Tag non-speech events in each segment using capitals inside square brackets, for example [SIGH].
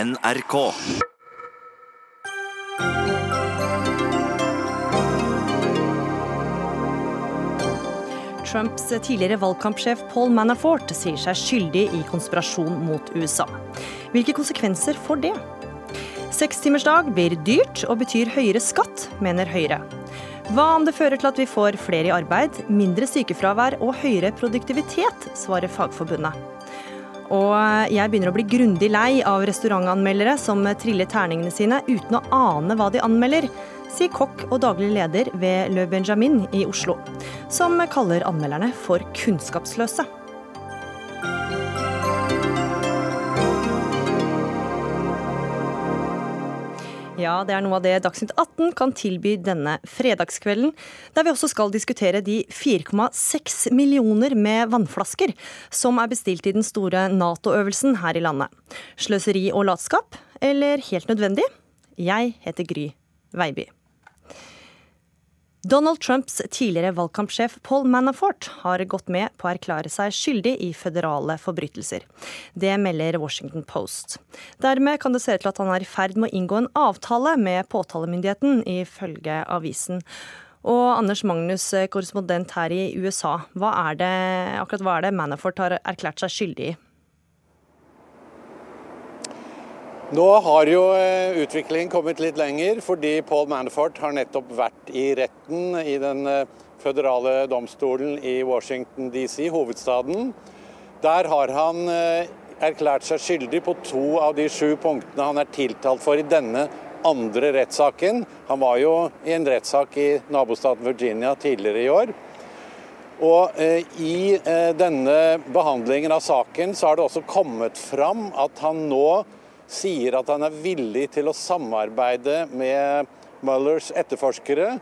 NRK. Trumps tidligere valgkampsjef Paul Manafort sier seg skyldig i konspirasjon mot USA. Hvilke konsekvenser får det? Sekstimersdag blir dyrt og betyr høyere skatt, mener Høyre. Hva om det fører til at vi får flere i arbeid, mindre sykefravær og høyere produktivitet, svarer Fagforbundet. Og jeg begynner å bli grundig lei av restaurantanmeldere som triller terningene sine uten å ane hva de anmelder, sier kokk og daglig leder ved Le Benjamin i Oslo, som kaller anmelderne for kunnskapsløse. Ja, det er noe av det Dagsnytt 18 kan tilby denne fredagskvelden, der vi også skal diskutere de 4,6 millioner med vannflasker som er bestilt i den store Nato-øvelsen her i landet. Sløseri og latskap, eller helt nødvendig? Jeg heter Gry Veiby. Donald Trumps tidligere valgkampsjef Paul Manafort har gått med på å erklære seg skyldig i føderale forbrytelser. Det melder Washington Post. Dermed kan det se ut til at han er i ferd med å inngå en avtale med påtalemyndigheten, ifølge avisen. Og Anders Magnus, korrespondent her i USA, hva er det, akkurat hva er det Manafort har erklært seg skyldig i? Nå har jo eh, utviklingen kommet litt lenger, fordi Paul Manafort har nettopp vært i retten i den eh, føderale domstolen i Washington DC, hovedstaden. Der har han eh, erklært seg skyldig på to av de sju punktene han er tiltalt for i denne andre rettssaken. Han var jo i en rettssak i nabostaten Virginia tidligere i år. Og I denne behandlingen av saken så har det også kommet fram at han nå sier at han er villig til å samarbeide med Mullers etterforskere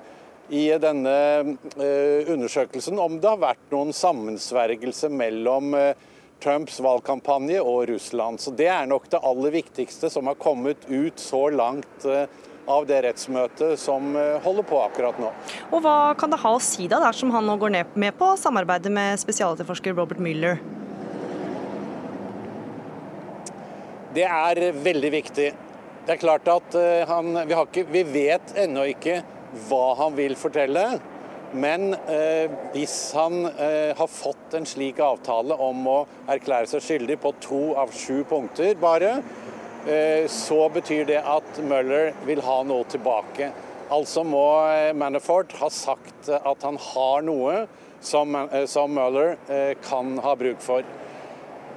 i denne eh, undersøkelsen om det har vært noen sammensvergelse mellom eh, Trumps valgkampanje og Russland. Så Det er nok det aller viktigste som har kommet ut så langt eh, av det rettsmøtet som holder på akkurat nå. Og Hva kan det ha å si da, dersom han nå går ned med på samarbeidet med spesialetterforsker Robert Mueller? Det er veldig viktig. Det er klart at eh, han, vi, ikke, vi, vet ennå ikke hva han vil fortelle. Men eh, hvis han eh, har fått en slik avtale om å erklære seg skyldig på to av sju punkter bare, eh, så betyr det at Møller vil ha noe tilbake. Altså må eh, Manafort ha sagt at han har noe som, eh, som Mueller kan ha bruk for.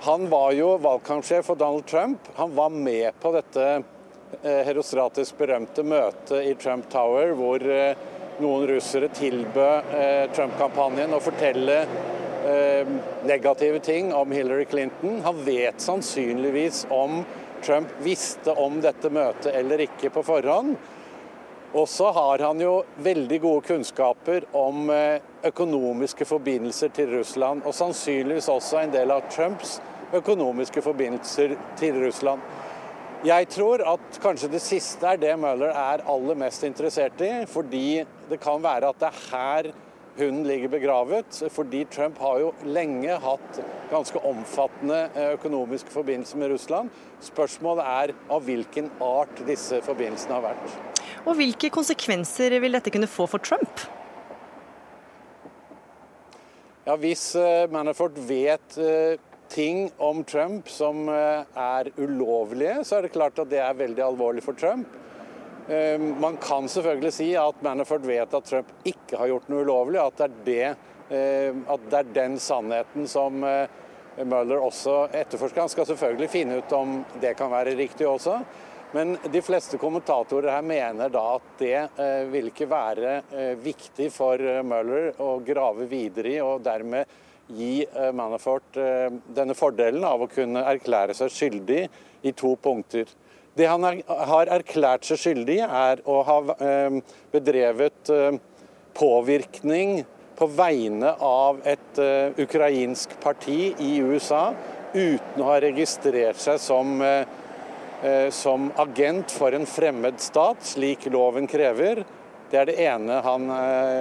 Han var jo valgkampsjef for Donald Trump. Han var med på dette eh, herostratisk berømte møtet i Trump Tower, hvor eh, noen russere tilbød eh, Trump-kampanjen å fortelle negative ting om Hillary Clinton. Han vet sannsynligvis om Trump visste om dette møtet eller ikke på forhånd. Og så har han jo veldig gode kunnskaper om økonomiske forbindelser til Russland, og sannsynligvis også en del av Trumps økonomiske forbindelser til Russland. Jeg tror at kanskje det siste er det Møller er aller mest interessert i, fordi det kan være at det er her hunden ligger begravet. Fordi Trump har jo lenge hatt ganske omfattende eh, økonomiske forbindelser med Russland. Spørsmålet er av hvilken art disse forbindelsene har vært. Og Hvilke konsekvenser vil dette kunne få for Trump? Ja, Hvis eh, Manafort vet eh, ting om Trump som eh, er ulovlige, så er det klart at det er veldig alvorlig for Trump. Eh, man kan selvfølgelig si at Manafort vet at Trump ikke har gjort noe ulovlig, at det er, det, eh, at det er den sannheten som Mueller også etterforsker. Han skal selvfølgelig finne ut om det kan være riktig også. Men de fleste kommentatorer her mener da at det eh, vil ikke være eh, viktig for Mueller å grave videre i, og dermed gi eh, Manafort eh, denne fordelen av å kunne erklære seg skyldig i to punkter. Det han har erklært seg skyldig i, er å ha eh, bedrevet påvirkning på vegne av et ukrainsk parti i USA uten å ha registrert seg som, som agent for en fremmed stat, slik loven krever. Det er det ene han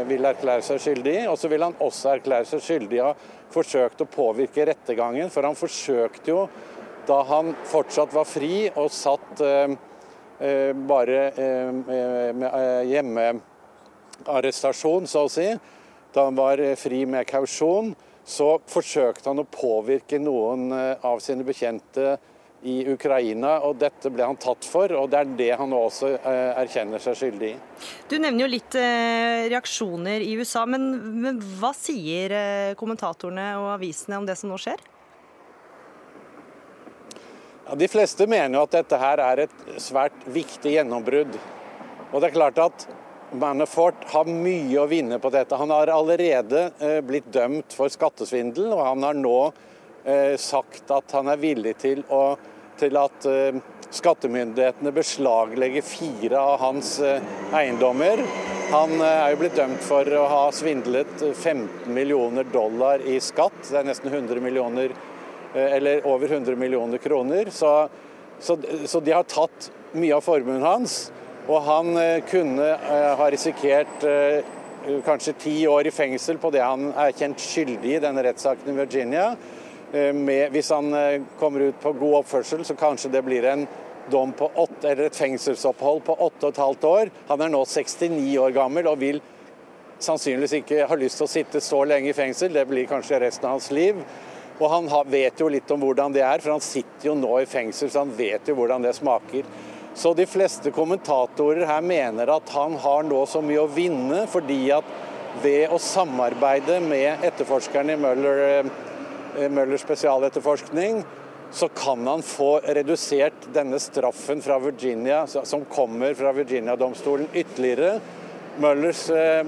vil erklære seg skyldig i. Og så vil han også erklære seg skyldig i å ha forsøkt å påvirke rettergangen. For han forsøkte jo da han fortsatt var fri og satt eh, eh, bare eh, med hjemmearrestasjon, så å si, da han var fri med kausjon, så forsøkte han å påvirke noen av sine bekjente i Ukraina, og dette ble han tatt for. og Det er det han også erkjenner seg skyldig i. Du nevner jo litt reaksjoner i USA, men, men hva sier kommentatorene og avisene om det som nå skjer? Ja, de fleste mener jo at dette her er et svært viktig gjennombrudd. Og det er klart at Manafort har mye å vinne på dette. Han har allerede eh, blitt dømt for skattesvindel, og han har nå eh, sagt at han er villig til, å, til at eh, skattemyndighetene beslaglegger fire av hans eh, eiendommer. Han eh, er jo blitt dømt for å ha svindlet 15 millioner dollar i skatt. Det er nesten 100 millioner Eh, eller over 100 millioner kroner. Så, så, så de har tatt mye av formuen hans. Og han eh, kunne eh, ha risikert kanskje ti år i fengsel på det han er kjent skyldig i denne rettssaken i Virginia. Med, hvis han kommer ut på god oppførsel, så kanskje det blir en dom på åtte, eller et fengselsopphold på åtte og et halvt år. Han er nå 69 år gammel og vil sannsynligvis ikke ha lyst til å sitte så lenge i fengsel. Det blir kanskje resten av hans liv. Og han vet jo litt om hvordan det er, for han sitter jo nå i fengsel, så han vet jo hvordan det smaker. Så de fleste kommentatorer her mener at han har nå så mye å vinne, fordi at ved å samarbeide med etterforskerne i Møller, eh, Møller spesialetterforskning, så kan han få redusert denne straffen fra Virginia, som kommer fra Virginia-domstolen, ytterligere. Møllers eh,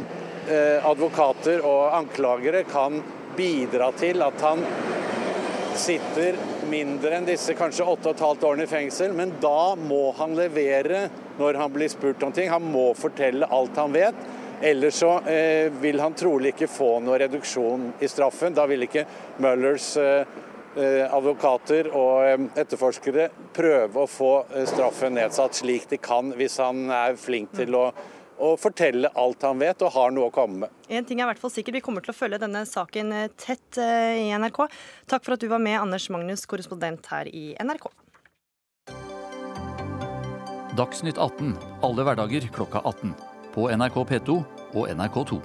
eh, advokater og anklagere kan bidra til at han sitter mindre enn disse kanskje 8,5 årene i fengsel, men da må han levere når han blir spurt om ting. Han må fortelle alt han vet. Ellers så eh, vil han trolig ikke få noe reduksjon i straffen. Da vil ikke Møllers eh, eh advokater og eh, etterforskere prøve å få straffen nedsatt slik de kan, hvis han er flink til å og fortelle alt han vet og har noe å komme med. En ting er i hvert fall sikkert, Vi kommer til å følge denne saken tett i NRK. Takk for at du var med, Anders Magnus, korrespondent her i NRK. Dagsnytt 18 alle hverdager klokka 18. På NRK P2 og NRK2.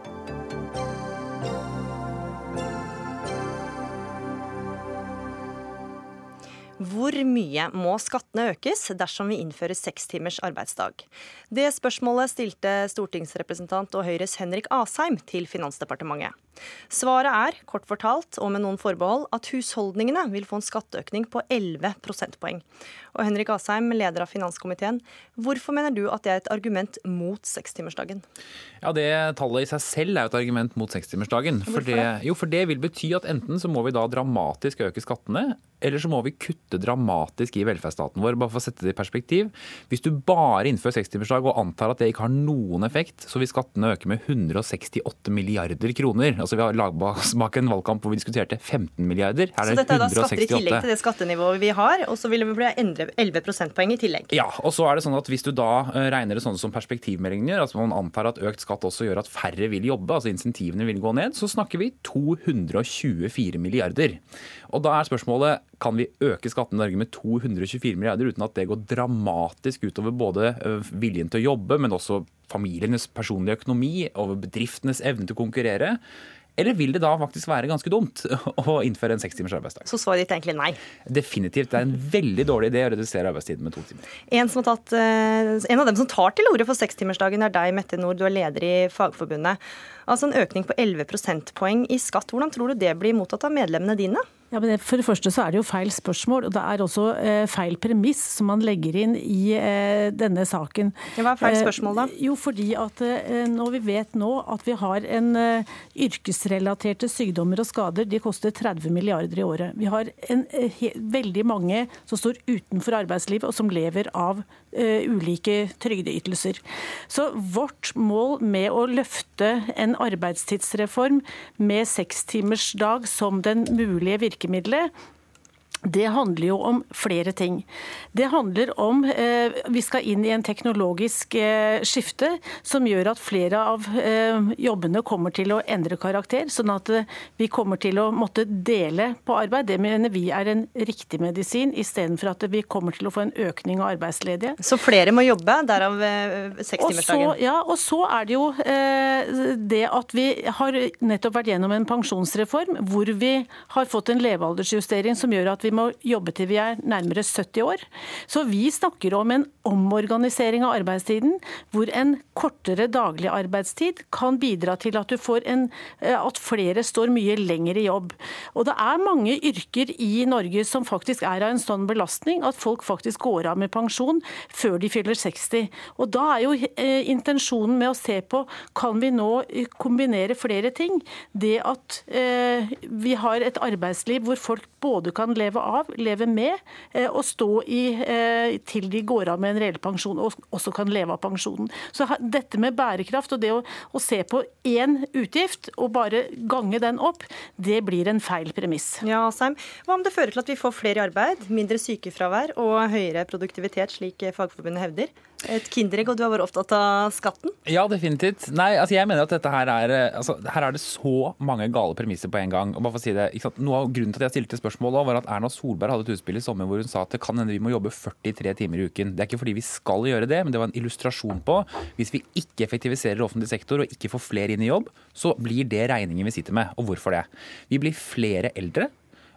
Hvor mye må skattene økes dersom vi innfører seks timers arbeidsdag? Det spørsmålet stilte stortingsrepresentant og Høyres Henrik Asheim til Finansdepartementet. Svaret er, kort fortalt og med noen forbehold, at husholdningene vil få en skatteøkning på 11 prosentpoeng. Og Henrik Asheim, leder av finanskomiteen, hvorfor mener du at det er et argument mot sekstimersdagen? Ja, Det tallet i seg selv er et argument mot sekstimersdagen. For det, jo, for det vil bety at enten så må vi da dramatisk øke skattene, eller så må vi kutte dramatisk i velferdsstaten vår. Bare for å sette det i perspektiv. Hvis du bare innfører sekstimersdag og antar at det ikke har noen effekt, så vil skattene øke med 168 milliarder kroner. Altså Vi har lagbak [LAUGHS] en valgkamp hvor vi diskuterte 15 milliarder. Her er så dette er da skatter i tillegg til det skattenivået vi har, og så vil det bli 11 prosentpoeng i tillegg? Ja, og så er det sånn at hvis du da eh, regner det sånn som perspektivmeldingen gjør, altså man antar at økt skatt også gjør at færre vil jobbe, altså insentivene vil gå ned, så snakker vi 224 milliarder. Og da er spørsmålet kan vi øke skattene i Norge med 224 milliarder uten at det går dramatisk utover både eh, viljen til å jobbe, men også familienes personlige økonomi, over bedriftenes evne til å konkurrere? Eller vil det da faktisk være ganske dumt [LAUGHS] å innføre en seks timers arbeidsdag? Så svaret ditt er egentlig nei? Definitivt. Det er en veldig dårlig idé å redusere arbeidstiden med to timer. En, tatt, eh, en av dem som tar til orde for sekstimersdagen er deg, Mette Nord. Du er leder i Fagforbundet. Altså en økning på 11 prosentpoeng i skatt. Hvordan tror du det blir mottatt av medlemmene dine? Ja, men For det første så er det jo feil spørsmål, og det er også eh, feil premiss som man legger inn i eh, denne saken. Hva er feil spørsmål da? Eh, jo, fordi at eh, når vi vet nå at vi har en eh, yrkesrelaterte sykdommer og skader, de koster 30 milliarder i året. Vi har en, eh, veldig mange som står utenfor arbeidslivet og som lever av ulike trygdeytelser. Så vårt mål med å løfte en arbeidstidsreform med sekstimersdag som den mulige virkemidlet, det handler jo om flere ting. Det handler om eh, Vi skal inn i en teknologisk eh, skifte som gjør at flere av eh, jobbene kommer til å endre karakter. Sånn at eh, vi kommer til å måtte dele på arbeid. Det mener vi er en riktig medisin, istedenfor at vi kommer til å få en økning av arbeidsledige. Så flere må jobbe, derav eh, sekstimersdagen? Ja, og så er det jo eh, det at vi har nettopp vært gjennom en pensjonsreform hvor vi har fått en levealdersjustering som gjør at vi må jobbe til vi er nærmere 70 år. Så vi snakker om en omorganisering av arbeidstiden, hvor en kortere daglig arbeidstid kan bidra til at, du en, eh, at flere står mye lenger i jobb. Og det er mange yrker i Norge som faktisk er av en sånn belastning at folk faktisk går av med pensjon før de fyller 60. Og da er jo eh, intensjonen med å se på kan vi nå kombinere flere ting. Det at eh, vi har et arbeidsliv hvor folk både kan leve av, leve med eh, og stå i eh, til de går av med en reell pensjon og også kan leve av pensjonen. Så dette med bærekraft og det å, å se på én utgift og bare gange den opp, det blir en feil premiss. Ja, Seim. Hva om det fører til at vi får flere i arbeid, mindre sykefravær og høyere produktivitet, slik Fagforbundet hevder? Et kinderegg, og du har vært opptatt av skatten? Ja, definitivt. Nei, altså jeg mener at dette her er altså, Her er det så mange gale premisser på en gang. Og bare for å si det, Noe av grunnen til at jeg stilte spørsmålet var at Erna Solberg hadde et utspill i sommer hvor hun sa at det kan hende vi må jobbe 43 timer i uken. Det er ikke fordi vi skal gjøre det, men det var en illustrasjon på hvis vi ikke effektiviserer offentlig sektor og ikke får flere inn i jobb, så blir det regningen vi sitter med. Og hvorfor det? Vi blir flere eldre,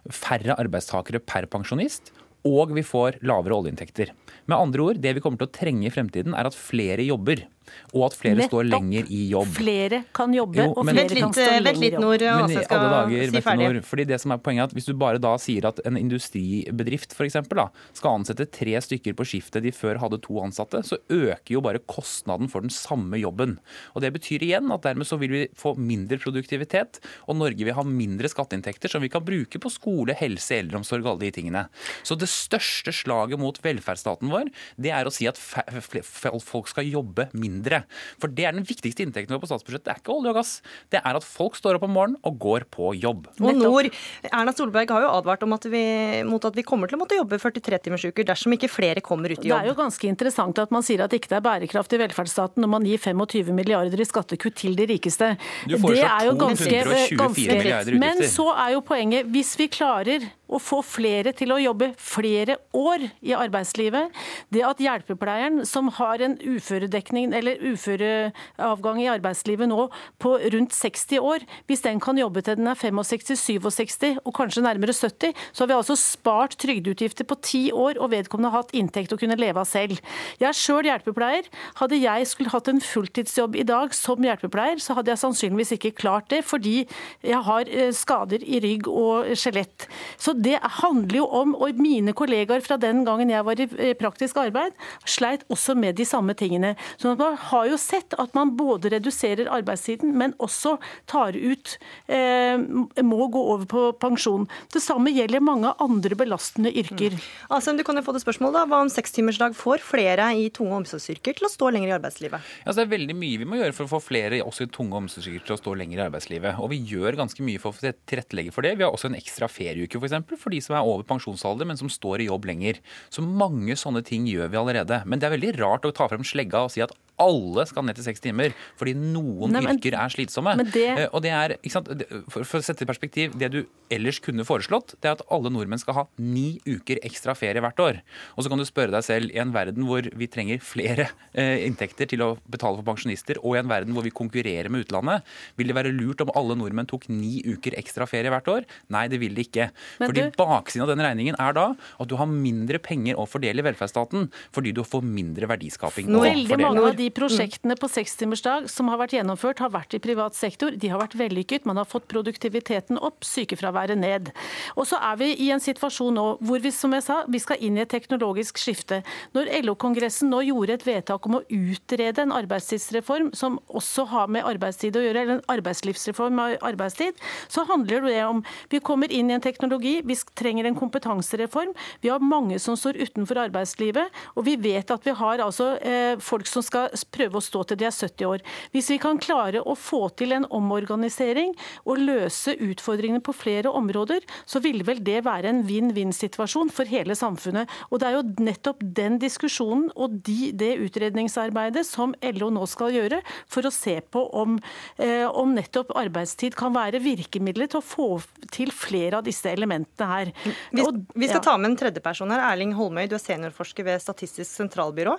færre arbeidstakere per pensjonist, og vi får lavere oljeinntekter. Med andre ord, det vi kommer til å trenge i fremtiden, er at flere jobber og at flere Nettopp. står lenger i jobb. Flere kan jobbe, jo, og flere litt, kan stå lenger Vent litt, Nord. Men i skal dager, si ferdig. Nord, fordi det som er poenget er at Hvis du bare da sier at en industribedrift for eksempel, da, skal ansette tre stykker på skiftet de før hadde to ansatte, så øker jo bare kostnaden for den samme jobben. Og Det betyr igjen at dermed så vil vi få mindre produktivitet, og Norge vil ha mindre skatteinntekter som vi kan bruke på skole, helse, eldreomsorg og alle de tingene. Så det største slaget mot velferdsstaten vår, det er å si at folk skal jobbe mindre mindre. For det er den viktigste inntekten vår på statsbudsjettet. Det er ikke olje og gass. Det er at folk står opp om morgenen og går på jobb. Og Nord, Erna Solberg har jo advart at vi, mot at vi kommer til å måtte jobbe 43-timersuker dersom ikke flere kommer ut i jobb. Det er jo ganske interessant at man sier at det ikke er bærekraft i velferdsstaten når man gir 25 milliarder i skattekutt til de rikeste. Du foreslår 224 milliarder utgifter. Men så er jo poenget, hvis vi klarer å få flere til å jobbe flere år i arbeidslivet. Det at hjelpepleieren som har en uføredekning eller uføreavgang i arbeidslivet nå på rundt 60 år, hvis den kan jobbe til den er 65-67 og kanskje nærmere 70, så har vi altså spart trygdeutgifter på ti år, og vedkommende har hatt inntekt og kunne leve av selv. Jeg er sjøl hjelpepleier. Hadde jeg skulle hatt en fulltidsjobb i dag som hjelpepleier, så hadde jeg sannsynligvis ikke klart det, fordi jeg har eh, skader i rygg og skjelett. Så det handler jo om, og mine kollegaer fra den gangen jeg var i praktisk arbeid, sleit også med de samme tingene. Så man har jo sett at man både reduserer arbeidstiden, men også tar ut eh, Må gå over på pensjon. Det samme gjelder mange andre belastende yrker. Mm. Altså, du kan jo få det spørsmålet da. Hva om sekstimersdag får flere i tunge omsorgsyrker til å stå lenger i arbeidslivet? Ja, det er veldig mye vi må gjøre for å få flere også i tunge omsorgsyrker til å stå lenger i arbeidslivet. Og vi gjør ganske mye for å tilrettelegge for det. Vi har også en ekstra ferieuke f.eks for de som er over pensjonsalder, men som står i jobb lenger. Så mange sånne ting gjør vi allerede. Men det er veldig rart å ta frem slegga og si at alle skal ned til seks timer, fordi noen Nei, men, yrker er slitsomme. Det... Eh, og det er, for, for, å sette i perspektiv, det du ellers kunne foreslått, det er at alle nordmenn skal ha ni uker ekstra ferie hvert år. Og så kan du spørre deg selv, i en verden hvor vi trenger flere eh, inntekter til å betale for pensjonister, og i en verden hvor vi konkurrerer med utlandet, vil det være lurt om alle nordmenn tok ni uker ekstra ferie hvert år? Nei, det vil det ikke. Men fordi du... baksiden av den regningen er da at du har mindre penger å fordele i velferdsstaten, fordi du får mindre verdiskaping. Nå, veldig mange av de prosjektene på sekstimersdag som har vært gjennomført, har vært i privat sektor. De har vært vellykket. Man har fått produktiviteten opp, sykefraværet ned. Og så er vi i en situasjon nå hvor vi, som jeg sa, vi skal inn i et teknologisk skifte. Når LO-kongressen nå gjorde et vedtak om å utrede en arbeidstidsreform som også har med arbeidstid å gjøre, eller en arbeidslivsreform med arbeidstid, så handler det om vi kommer inn i en teknologi, vi trenger en kompetansereform. Vi har mange som står utenfor arbeidslivet, og vi vet at vi har altså eh, folk som skal prøve å stå til de er 70 år. Hvis vi kan klare å få til en omorganisering og løse utfordringene på flere områder, så ville vel det være en vinn-vinn-situasjon for hele samfunnet. Og Det er jo nettopp den diskusjonen og de, det utredningsarbeidet som LO nå skal gjøre, for å se på om, eh, om nettopp arbeidstid kan være virkemidlet til å få til flere av disse elementene her. Vi, vi skal ta med en tredjeperson her. Erling Holmøy, du er seniorforsker ved Statistisk sentralbyrå.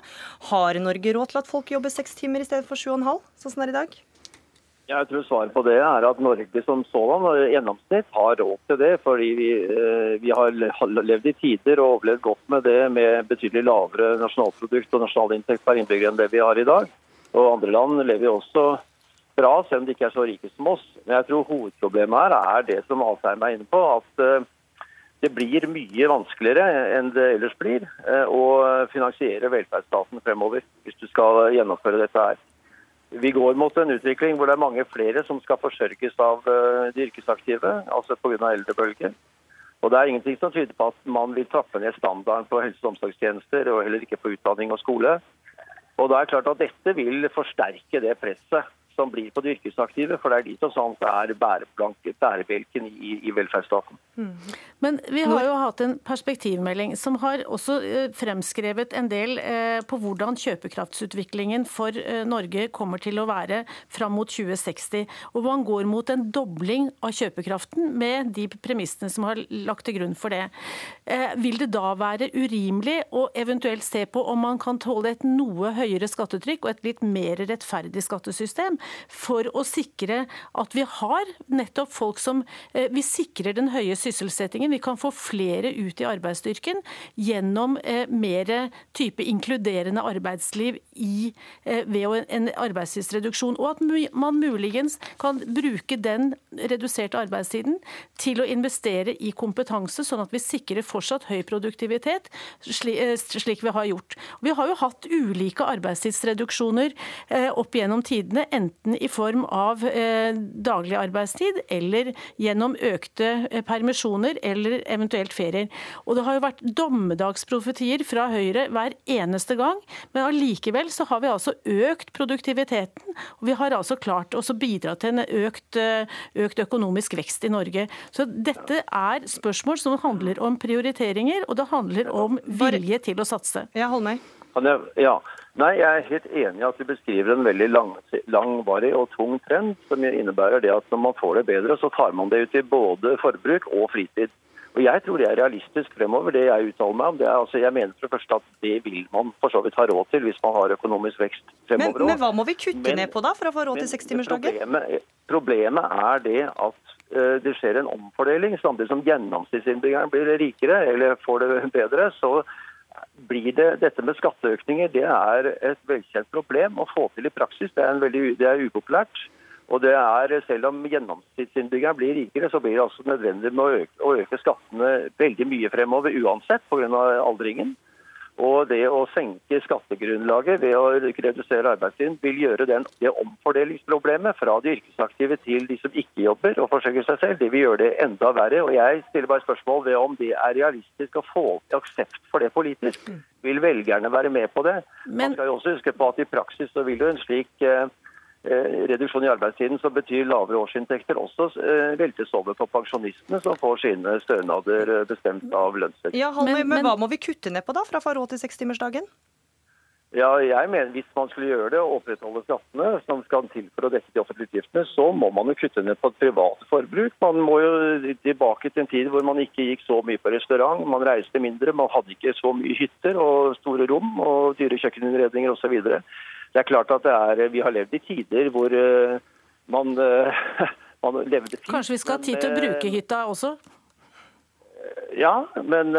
Har Norge råd til at folk jobber seks timer i stedet for sju og en halv, sånn som det er i dag? Jeg tror svaret på det er at Norge som sådan i gjennomsnitt har råd til det. Fordi vi, eh, vi, har levd i tider og overlevd godt med det med betydelig lavere nasjonalprodukt og nasjonalinntekt per innbygger enn det vi har i dag. Og andre land lever jo også bra, selv om de ikke er så rike som oss. Men jeg tror hovedproblemet her er det som Asheim er inne på. at eh, det blir mye vanskeligere enn det ellers blir eh, å finansiere velferdsstaten fremover, hvis du skal gjennomføre dette her. Vi går mot en utvikling hvor det er mange flere som skal forsørges av eh, de yrkesaktive, altså pga. eldrebølgen. Og Det er ingenting som tyder på at man vil trappe ned standarden på helse- og omsorgstjenester, og heller ikke på utdanning og skole. Og det er klart at Dette vil forsterke det presset som blir på de yrkesaktive, for det er de som sånn er bærebjelken i, i velferdsstaten. Mm. Men vi har jo hatt en perspektivmelding som har også eh, fremskrevet en del eh, på hvordan kjøpekraftsutviklingen for eh, Norge kommer til å være fram mot 2060. Og man går mot en dobling av kjøpekraften med de premissene som har lagt til grunn for det. Vil det da være urimelig å eventuelt se på om man kan tåle et noe høyere skattetrykk og et litt mer rettferdig skattesystem, for å sikre at vi har nettopp folk som Vi sikrer den høye sysselsettingen vi kan få flere ut i arbeidsstyrken gjennom eh, mer type inkluderende arbeidsliv i, eh, ved en arbeidstidsreduksjon. Og at man muligens kan bruke den reduserte arbeidstiden til å investere i kompetanse, sånn at vi sikrer fortsatt høy produktivitet, eh, slik vi har gjort. Vi har jo hatt ulike arbeidstidsreduksjoner opp gjennom tidene, enten i form av daglig arbeidstid eller gjennom økte permisjoner eller eventuelt ferier. Og det har jo vært dommedagsprofetier fra Høyre hver eneste gang, men allikevel så har vi altså økt produktiviteten. Og vi har altså klart å bidra til en økt, eh, økt økonomisk vekst i Norge. Så dette er spørsmål som handler om prioriteringer, og det handler om vilje til å satse. Ja, Holmøy. Ja. Nei, Jeg er helt enig i at du beskriver en veldig lang, langvarig og tung trend, som innebærer det at når man får det bedre, så tar man det ut i både forbruk og fritid. Og Jeg tror det er realistisk fremover, det jeg uttaler meg om. Det er, altså, jeg mener for det første at det vil man for så vidt ha råd til hvis man har økonomisk vekst fremover. Men, men hva må vi kutte men, ned på da for å få råd til sekstimersdagen? Problemet, problemet er det at uh, det skjer en omfordeling. Samtidig som gjennomsnittsinnbyggeren blir rikere eller får det bedre, så blir det dette med skatteøkninger det er et velkjent problem å få til i praksis. Det er, veldig, det er upopulært. Og det er, Selv om gjennomsnittsinnbyggeren blir rikere, så blir det altså nødvendig med å øke, å øke skattene veldig mye fremover uansett pga. aldringen. Og det å senke skattegrunnlaget ved å redusere arbeidstiden vil gjøre den, det omfordelingsproblemet fra de yrkesaktive til de som ikke jobber og forsørger seg selv, det vil gjøre det enda verre. Og Jeg stiller bare spørsmål ved om det er realistisk å få aksept for det politisk. Mm. Vil velgerne være med på det? Man skal jo også huske på at I praksis så vil jo en slik Eh, reduksjon i arbeidstiden som betyr lavere årsinntekter, også eh, veltes over på pensjonistene, som får sine stønader eh, bestemt av lønnsvekst. Ja, men, men, hva må vi kutte ned på da, fra å få råd til sekstimersdagen? Ja, jeg mener Hvis man skulle gjøre det og opprettholde skattene som skal til for å dekke de offentlige utgiftene, så må man jo kutte ned på et privat forbruk. Man må jo tilbake til en tid hvor man ikke gikk så mye på restaurant, man reiste mindre, man hadde ikke så mye hytter og store rom og dyre kjøkkeninnredninger osv. Det er klart at er, vi har levd i tider hvor uh, man, uh, [LAUGHS] man, levde fint. Kanskje vi skal ha tid til å bruke eh, hytta også? Ja, men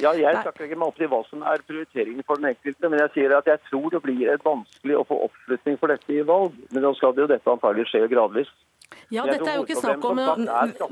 ja, jeg skal ikke meg opp til hva som er prioriteringen for den enkelte. Men jeg sier at jeg tror det blir et vanskelig å få oppslutning for dette i valg. Men nå skal det jo dette antagelig skje gradvis. Ja, dette er jo ikke snakk om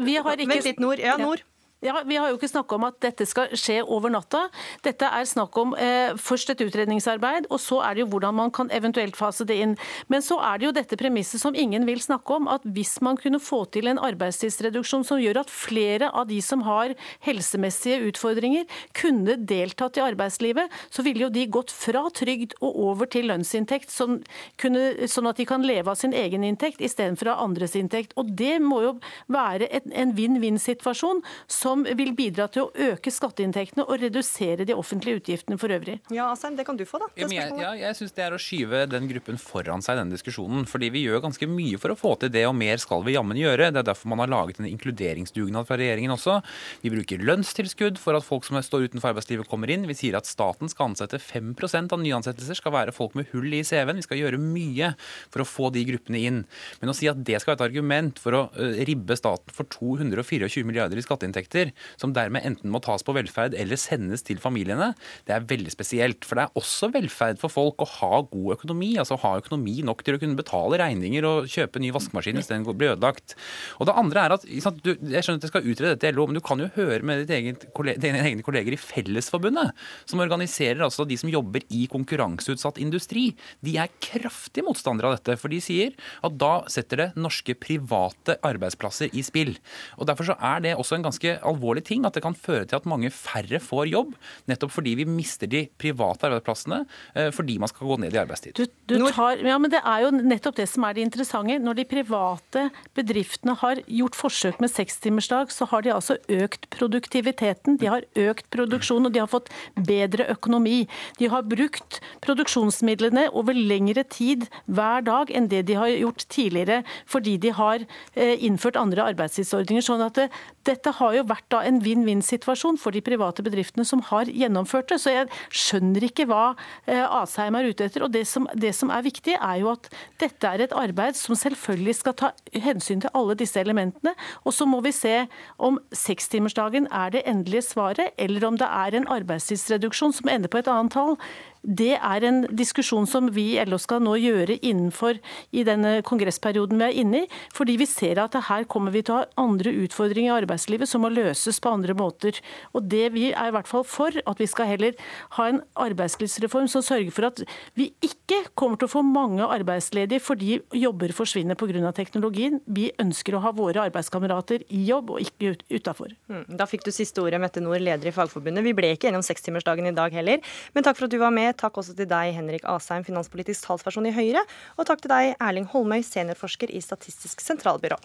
Vi har ikke Vent litt, Nord. Ja, Nord. Ja, Vi har jo ikke snakka om at dette skal skje over natta. Dette er snakk om eh, først et utredningsarbeid, og så er det jo hvordan man kan eventuelt fase det inn. Men så er det jo dette premisset som ingen vil snakke om, at hvis man kunne få til en arbeidstidsreduksjon som gjør at flere av de som har helsemessige utfordringer, kunne deltatt i arbeidslivet, så ville jo de gått fra trygd og over til lønnsinntekt, sånn, sånn at de kan leve av sin egen inntekt istedenfor av andres inntekt. Og Det må jo være en vinn-vinn-situasjon som vil bidra til å øke skatteinntektene og redusere de offentlige utgiftene for øvrig. Ja, Asheim, det kan du få, da. Ja, jeg, ja, jeg syns det er å skyve den gruppen foran seg i denne diskusjonen. Fordi vi gjør ganske mye for å få til det, og mer skal vi jammen gjøre. Det er derfor man har laget en inkluderingsdugnad fra regjeringen også. Vi bruker lønnstilskudd for at folk som står utenfor arbeidslivet, kommer inn. Vi sier at staten skal ansette 5% av nyansettelser skal være folk med hull i CV-en. Vi skal gjøre mye for å få de gruppene inn. Men å si at det skal være et argument for å ribbe staten for 224 milliarder i skatteinntekter, som dermed enten må tas på velferd eller sendes til familiene, det er veldig spesielt. For det er også velferd for folk å ha god økonomi, altså ha økonomi nok til å kunne betale regninger og kjøpe ny vaskemaskin hvis den blir ødelagt. Og det andre er at du, Jeg skjønner at jeg skal utrede dette i LO, men du kan jo høre med dine egne kolleger i Fellesforbundet, som organiserer altså de som jobber i konkurranseutsatt industri. De er kraftig motstandere av dette, for de sier at da setter det norske private arbeidsplasser i spill. Og Derfor så er det også en ganske alvorlig ting at det kan føre til at mange færre får jobb, nettopp fordi vi mister de private arbeidsplassene eh, fordi man skal gå ned i arbeidstid. Du, du tar, ja, men Det er jo nettopp det som er det interessante. Når de private bedriftene har gjort forsøk med sekstimersdag, så har de altså økt produktiviteten, de har økt produksjon og de har fått bedre økonomi. De har brukt produksjonsmidlene over lengre tid hver dag enn det de har gjort tidligere, fordi de har eh, innført andre arbeidstidsordninger. sånn at det, dette har jo vært da en vinn-vinn-situasjon for de private bedriftene som har gjennomført det. Så jeg skjønner ikke hva eh, Asheim er ute etter. Og det som, det som er viktig, er jo at dette er et arbeid som selvfølgelig skal ta hensyn til alle disse elementene. Og så må vi se om sekstimersdagen er det endelige svaret, eller om det er en arbeidstidsreduksjon som ender på et annet tall. Det er en diskusjon som vi i LO skal nå gjøre innenfor i denne kongressperioden vi er inne i. Fordi vi ser at her kommer vi til å ha andre utfordringer i arbeidslivet som må løses på andre måter. Og det Vi er i hvert fall for at vi skal heller ha en arbeidslivsreform som sørger for at vi ikke kommer til å få mange arbeidsledige fordi jobber forsvinner pga. teknologien. Vi ønsker å ha våre arbeidskamerater i jobb og ikke utafor. Mm, da fikk du siste ordet, Mette Nord, leder i Fagforbundet. Vi ble ikke enige om sekstimersdagen i dag heller, men takk for at du var med. Takk også til deg, Henrik Asheim, finanspolitisk talsperson i Høyre. Og takk til deg, Erling Holmøy, seniorforsker i Statistisk sentralbyrå.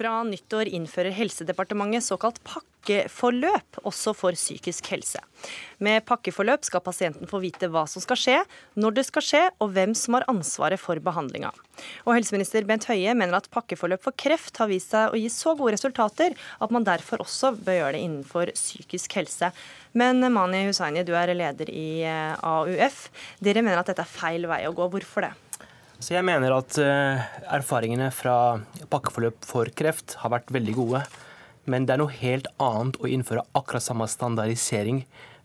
Fra nyttår innfører Helsedepartementet såkalt pakkeforløp også for psykisk helse. Med pakkeforløp skal pasienten få vite hva som skal skje, når det skal skje, og hvem som har ansvaret for behandlinga. Og helseminister Bent Høie mener at pakkeforløp for kreft har vist seg å gi så gode resultater at man derfor også bør gjøre det innenfor psykisk helse. Men Mani Hussaini, du er leder i eh, AUF. Dere mener at dette er feil vei å gå. Hvorfor det? Så jeg mener at uh, erfaringene fra pakkeforløp for kreft har vært veldig gode. Men det er noe helt annet å innføre akkurat samme standardisering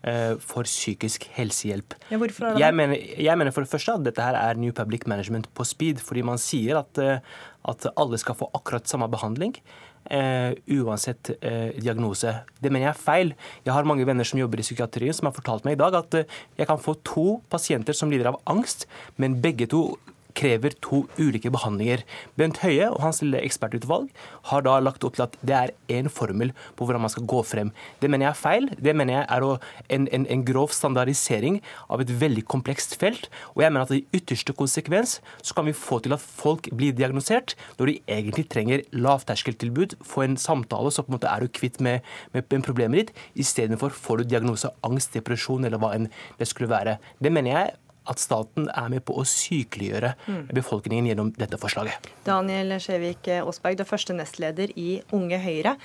uh, for psykisk helsehjelp. Ja? Jeg mener, jeg mener, for det første at dette her er New Public Management på speed. Fordi man sier at, uh, at alle skal få akkurat samme behandling. Uh, uansett uh, diagnose. Det mener jeg er feil. Jeg har mange venner som jobber i psykiatrien som har fortalt meg i dag at uh, jeg kan få to pasienter som lider av angst, men begge to krever to ulike behandlinger. Bent Høie og hans lille ekspertutvalg har da lagt opp til at det er én formel på hvordan man skal gå frem. Det mener jeg er feil. Det mener jeg er en, en, en grov standardisering av et veldig komplekst felt. Og jeg mener at i ytterste konsekvens så kan vi få til at folk blir diagnosert når de egentlig trenger lavterskeltilbud, få en samtale, så på en måte er du kvitt med, med, med problemet ditt, istedenfor får du diagnose angst, depresjon eller hva enn det skulle være. Det mener jeg at staten er med på å sykeliggjøre befolkningen gjennom dette forslaget. Daniel Skjevik Aasberg, du er første nestleder i Unge Høyre.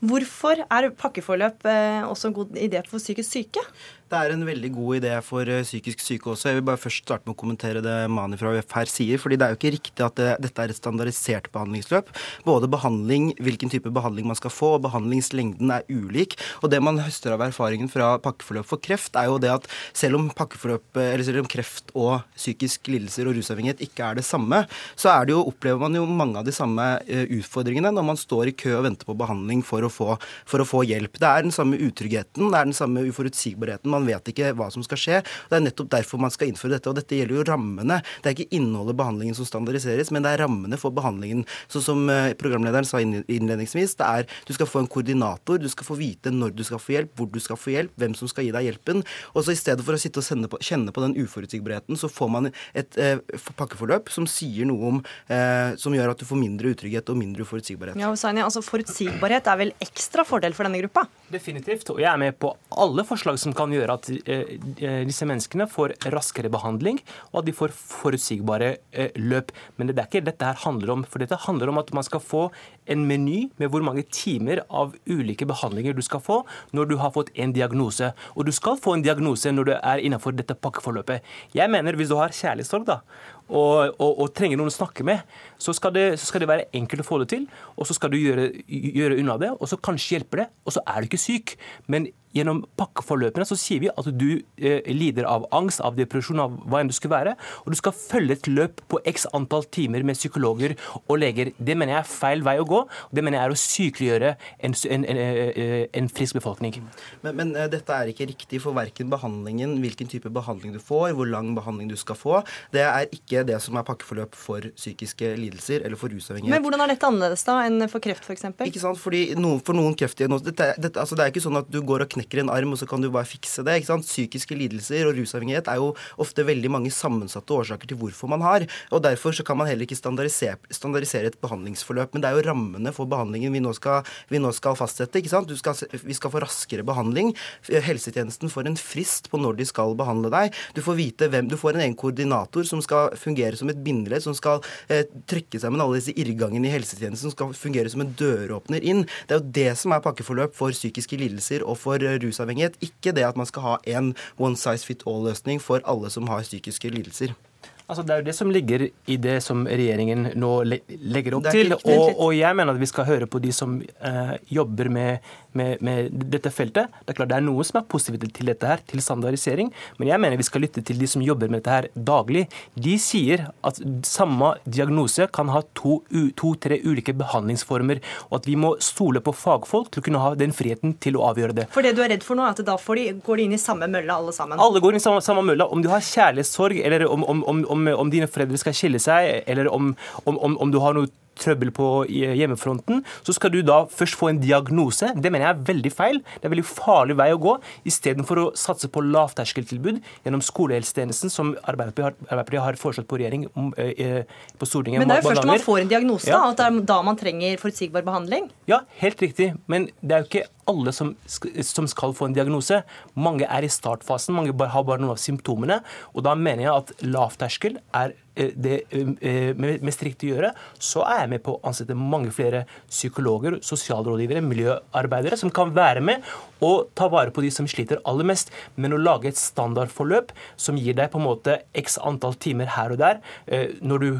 Hvorfor er pakkeforløp eh, også en god idé for psykisk syke? Det er en veldig god idé for eh, psykisk syke også. Jeg vil bare først starte med å kommentere det Mani fra UF her sier. fordi det er jo ikke riktig at det, dette er et standardisert behandlingsløp. Både behandling, hvilken type behandling man skal få, og behandlingslengden er ulik. Og det man høster av erfaringen fra pakkeforløp for kreft, er jo det at selv om selv om kreft og psykisk lidelser og rusavhengighet ikke er det samme, så er det jo, opplever man jo mange av de samme eh, utfordringene når man står i kø og venter på behandling for å få, for å få hjelp. Det er den samme utryggheten, det er den samme uforutsigbarheten. Man vet ikke hva som skal skje. Det er nettopp derfor man skal innføre dette. Og dette gjelder jo rammene. Det er ikke innholdet behandlingen som standardiseres, men det er rammene for behandlingen. Så som eh, programlederen sa innledningsvis, det er du skal få en koordinator, du skal få vite når du skal få hjelp, hvor du skal få hjelp, hvem som skal gi deg hjelpen. Og så i stedet for å sitte og på, kjenne på den uforutsigbarheten, så får man et eh, pakkeforløp som sier noe om eh, Som gjør at du får mindre utrygghet og mindre uforutsigbarhet. Ja, Hussaini, altså Forutsigbarhet er vel ekstra fordel for denne gruppa? Definitivt. Og jeg er med på alle forslag som kan gjøre at eh, eh, disse menneskene får raskere behandling, og at de får forutsigbare eh, løp. Men det er ikke dette her handler om. For dette handler om at man skal få en meny med hvor mange timer av ulike behandlinger du skal få når du har fått en diagnose. Og du skal få en diagnose når du er innenfor dette pakkeforløpet. Jeg mener hvis du har kjærlighetssorg, da, og, og, og, trenger noen å snakke med, så skal, det, så skal, det, være enkelt å få det til. Og så skal du gjøre, gjøre unna det, og så kanskje hjelper det, og så er du ikke syk. Men gjennom pakkeforløpene så sier vi at du eh, lider av angst, av depresjon, av hva enn du skulle være, og du skal følge et løp på x antall timer med psykologer og leger. Det mener jeg er feil vei å gå. og Det mener jeg er å sykeliggjøre en, en, en, eh, en frisk befolkning. Men, men, eh, dette er ikke riktig for verken behandlingen, hvilken type behandling du får, hvor lang behandling du skal få. Det er ikke det som er pakkeforløp for psykiske lidelser eller for rusavhengighet. Men hvordan er dette annerledes da enn for kreft f.eks.? Ikke sant, fordi noen, For noen kreftdiagnoser dette, dette, altså Det er ikke sånn at du går og knekker en arm, og så kan du bare fikse det. ikke sant? Psykiske lidelser og rusavhengighet er jo ofte veldig mange sammensatte årsaker til hvorfor man har. og Derfor så kan man heller ikke standardisere, standardisere et behandlingsforløp. Men det er jo rammene for behandlingen vi nå skal, vi nå skal fastsette. ikke sant? Skal, vi skal få raskere behandling. Helsetjenesten får en frist på når de skal behandle deg. Du får vite hvem, du får en egen koordinator som skal fungere som et bindeledd, som skal eh, trekke sammen alle disse irrgangene i helsetjenesten, som skal fungere som en døråpner inn. Det er jo det som er pakkeforløp for psykiske lidelser og for rusavhengighet. Ikke det at man skal ha en one size fit all-løsning for alle som har psykiske lidelser. Altså, det er jo det som ligger i det som regjeringen nå legger opp til. Og, og, jeg mener at vi skal høre på de som eh, jobber med, med, med, dette feltet. Det er klart det er noe som er positivt til dette her, til standardisering. Men jeg mener vi skal lytte til de som jobber med dette her daglig. De sier at samme diagnose kan ha to-tre to, ulike behandlingsformer. Og at vi må stole på fagfolk til å kunne ha den friheten til å avgjøre det. For det du er redd for nå, er at da de, går de inn i samme mølle alle sammen? Alle går inn i samme, samme mølle. Om du har kjærlighetssorg, eller om, om, om om, dine foreldre skal skille seg, eller om, om, om du har noe trøbbel på hjemmefronten, så skal du da først få en diagnose. Det mener jeg er veldig feil. Det er en veldig farlig vei å gå. Istedenfor å satse på lavterskeltilbud gjennom skolehelsetjenesten, som Arbeiderpartiet har foreslått på regjering eh, eh, på Stortinget. Men det er jo først når man får en diagnose, ja. at det er da man trenger forutsigbar behandling? Ja, helt riktig. Men det er jo ikke alle som, som, skal få en diagnose. Mange er i startfasen, mange har bare noen av symptomene. Og da mener jeg at lavterskel er det med, mest riktige å gjøre, så er jeg med på å ansette mange flere psykologer, sosialrådgivere, miljøarbeidere, som kan være med og ta vare på de som sliter aller mest. Men å lage et standardforløp som gir deg på en måte x antall timer her og der, eh, når du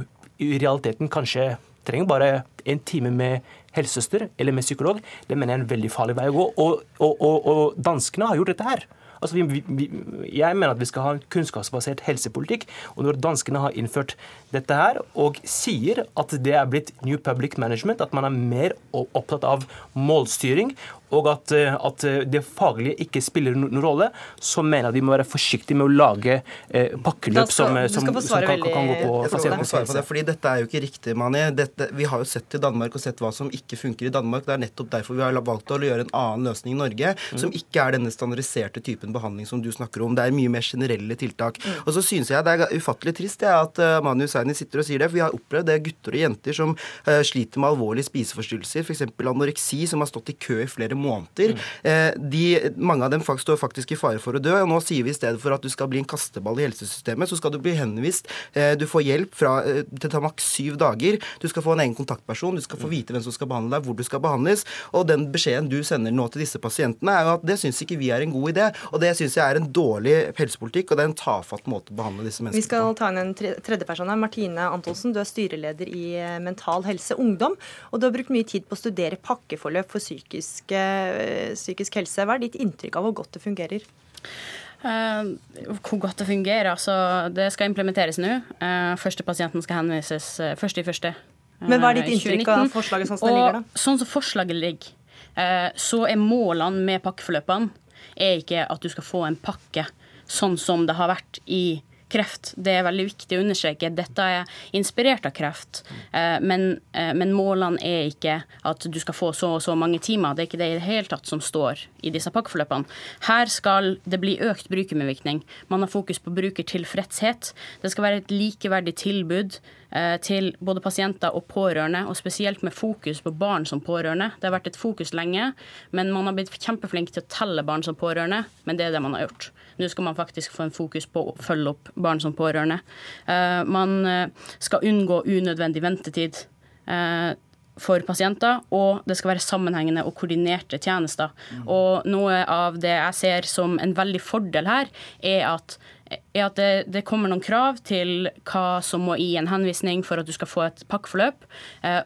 i realiteten kanskje trenger bare en time med helsesøster eller med psykolog, det mener jeg er en veldig farlig vei å gå. Og, og, og, og danskene har gjort dette her. Altså, vi, vi, jeg mener at vi skal ha en kunnskapsbasert helsepolitikk. Og når danskene har innført dette her, og sier at det er blitt New Public Management, at man er mer opptatt av målstyring og at, eh, at, eh, det faglige ikke spiller noen rolle, så mener jeg at vi må være forsiktige med å lage eh, pakkeløp skal, som, som, som kan, kan, gå på pasientens helse. Fordi dette er jo ikke riktig, Mani. Dette, vi har jo sett til Danmark og sett hva som ikke funker i Danmark. Det er nettopp derfor vi har valgt å gjøre en annen løsning i Norge, mm. som ikke er denne standardiserte typen behandling som du snakker om. Det er mye mer generelle tiltak. Mm. Og så synes jeg det er ufattelig trist det at uh, Mani Hussaini sitter og sier det, for vi har opplevd det gutter og jenter som uh, sliter med alvorlige spiseforstyrrelser, f.eks. anoreksi, som har stått i kø i flere måneder. Mm. De, mange av dem står faktisk i fare for å dø. og Nå sier vi i stedet for at du skal bli en kasteball i helsesystemet, så skal du bli henvist. Eh, du får hjelp fra, eh, til ta maks syv dager. Du skal få en egen kontaktperson, du skal få vite hvem som skal behandle deg, hvor du skal behandles. Og den beskjeden du sender nå til disse pasientene, er jo at det syns ikke vi er en god idé. Og det syns jeg er en dårlig helsepolitikk, og det er en tafatt måte å behandle disse menneskene på. Vi skal ta inn en tredje person her. Martine Antonsen, du er styreleder i eh, Mental Helse Ungdom. Og du har brukt mye tid på å studere pakkeforløp for psykisk, eh, psykisk helse. Hva er ditt inntrykk av hvor godt det fungerer? Uh, hvor godt det fungerer? Altså, det skal implementeres nå. Uh, første pasienten skal henvises uh, første i første. Men hva er ditt inntrykk 2019. av forslaget sånn som det ligger, da? Sånn som forslaget ligger, så er målene med pakkeforløpene er ikke at du skal få en pakke sånn som det har vært i kreft. Det er veldig viktig å understreke. Dette er inspirert av kreft, eh, men, eh, men, målene er ikke at du skal få så og så mange timer. Det er ikke det i det hele tatt som står i disse pakkeforløpene. Her skal det bli økt brukermedvirkning. Man har fokus på brukertilfredshet. Det skal være et likeverdig tilbud til både pasienter og pårørende, og spesielt med fokus på barn som pårørende. Det har vært et fokus lenge, men man har blitt kjempeflink til å telle barn som pårørende, men det er det man har gjort. Nå skal man faktisk få en fokus på å følge opp barn som pårørende. Eh, man eh, skal unngå unødvendig ventetid eh, for pasienter, og det skal være sammenhengende og koordinerte tjenester. Og noe av det jeg ser som en veldig fordel her, er at, er at det, det, kommer noen krav til hva som må i en henvisning for at du skal få et pakkeforløp.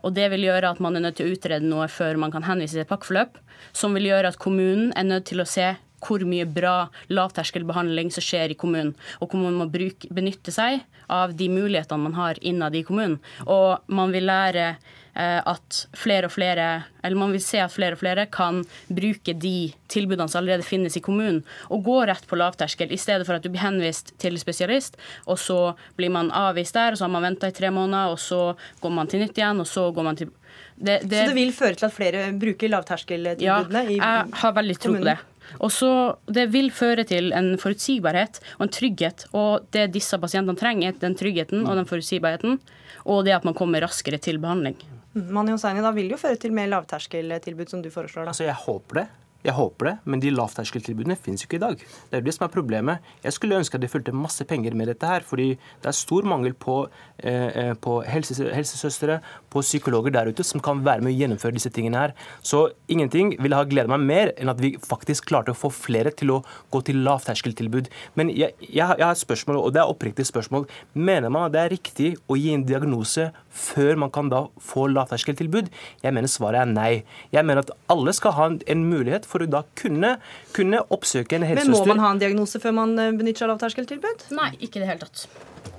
Og det vil gjøre at man er nødt til å utrede noe før man kan henvise til et pakkeforløp. Som vil gjøre at kommunen er nødt til å se hvor mye bra lavterskelbehandling som skjer i kommunen. Og hvor man må bruke, benytte seg av de mulighetene man har innad i kommunen. Og man vil lære eh, at flere og flere, eller man vil se at flere og flere kan bruke de tilbudene som allerede finnes i kommunen, og gå rett på lavterskel, i stedet for at du blir henvist til spesialist, og så blir man avvist der, og så har man venta i tre måneder, og så går man til nytt igjen, og så går man til det, det, så det vil føre til at flere bruker lavterskeltilbudene? Ja, jeg har veldig tro på det. Og så Det vil føre til en forutsigbarhet og en trygghet. Og det disse pasientene trenger, den tryggheten og den forutsigbarheten, og det at man kommer raskere til behandling. Mani Hosseini, da vil jo føre til mer lavterskeltilbud, som du foreslår? da? Altså, Jeg håper det. Jeg håper det, men de lavterskeltilbudene finnes jo ikke i dag. Det er jo det som er problemet. Jeg skulle ønske at det fulgte masse penger med dette her, fordi det er stor mangel på, eh, eh på helse, helsesøstre, på psykologer der ute som kan være med å gjennomføre disse tingene her. Så ingenting ville ha gledet meg mer enn at vi faktisk klarte å få flere til å gå til lavterskeltilbud. Men jeg, jeg, jeg har et spørsmål, og det er oppriktig spørsmål. Mener man at det er riktig å gi en diagnose før man kan da få lavterskeltilbud? Jeg mener svaret er nei. Jeg mener at alle skal ha en, en mulighet for å da kunne, kunne oppsøke en helsesøster. Men må man ha en diagnose før man eh, benytter seg av lavterskeltilbud? Nei, ikke i det hele tatt.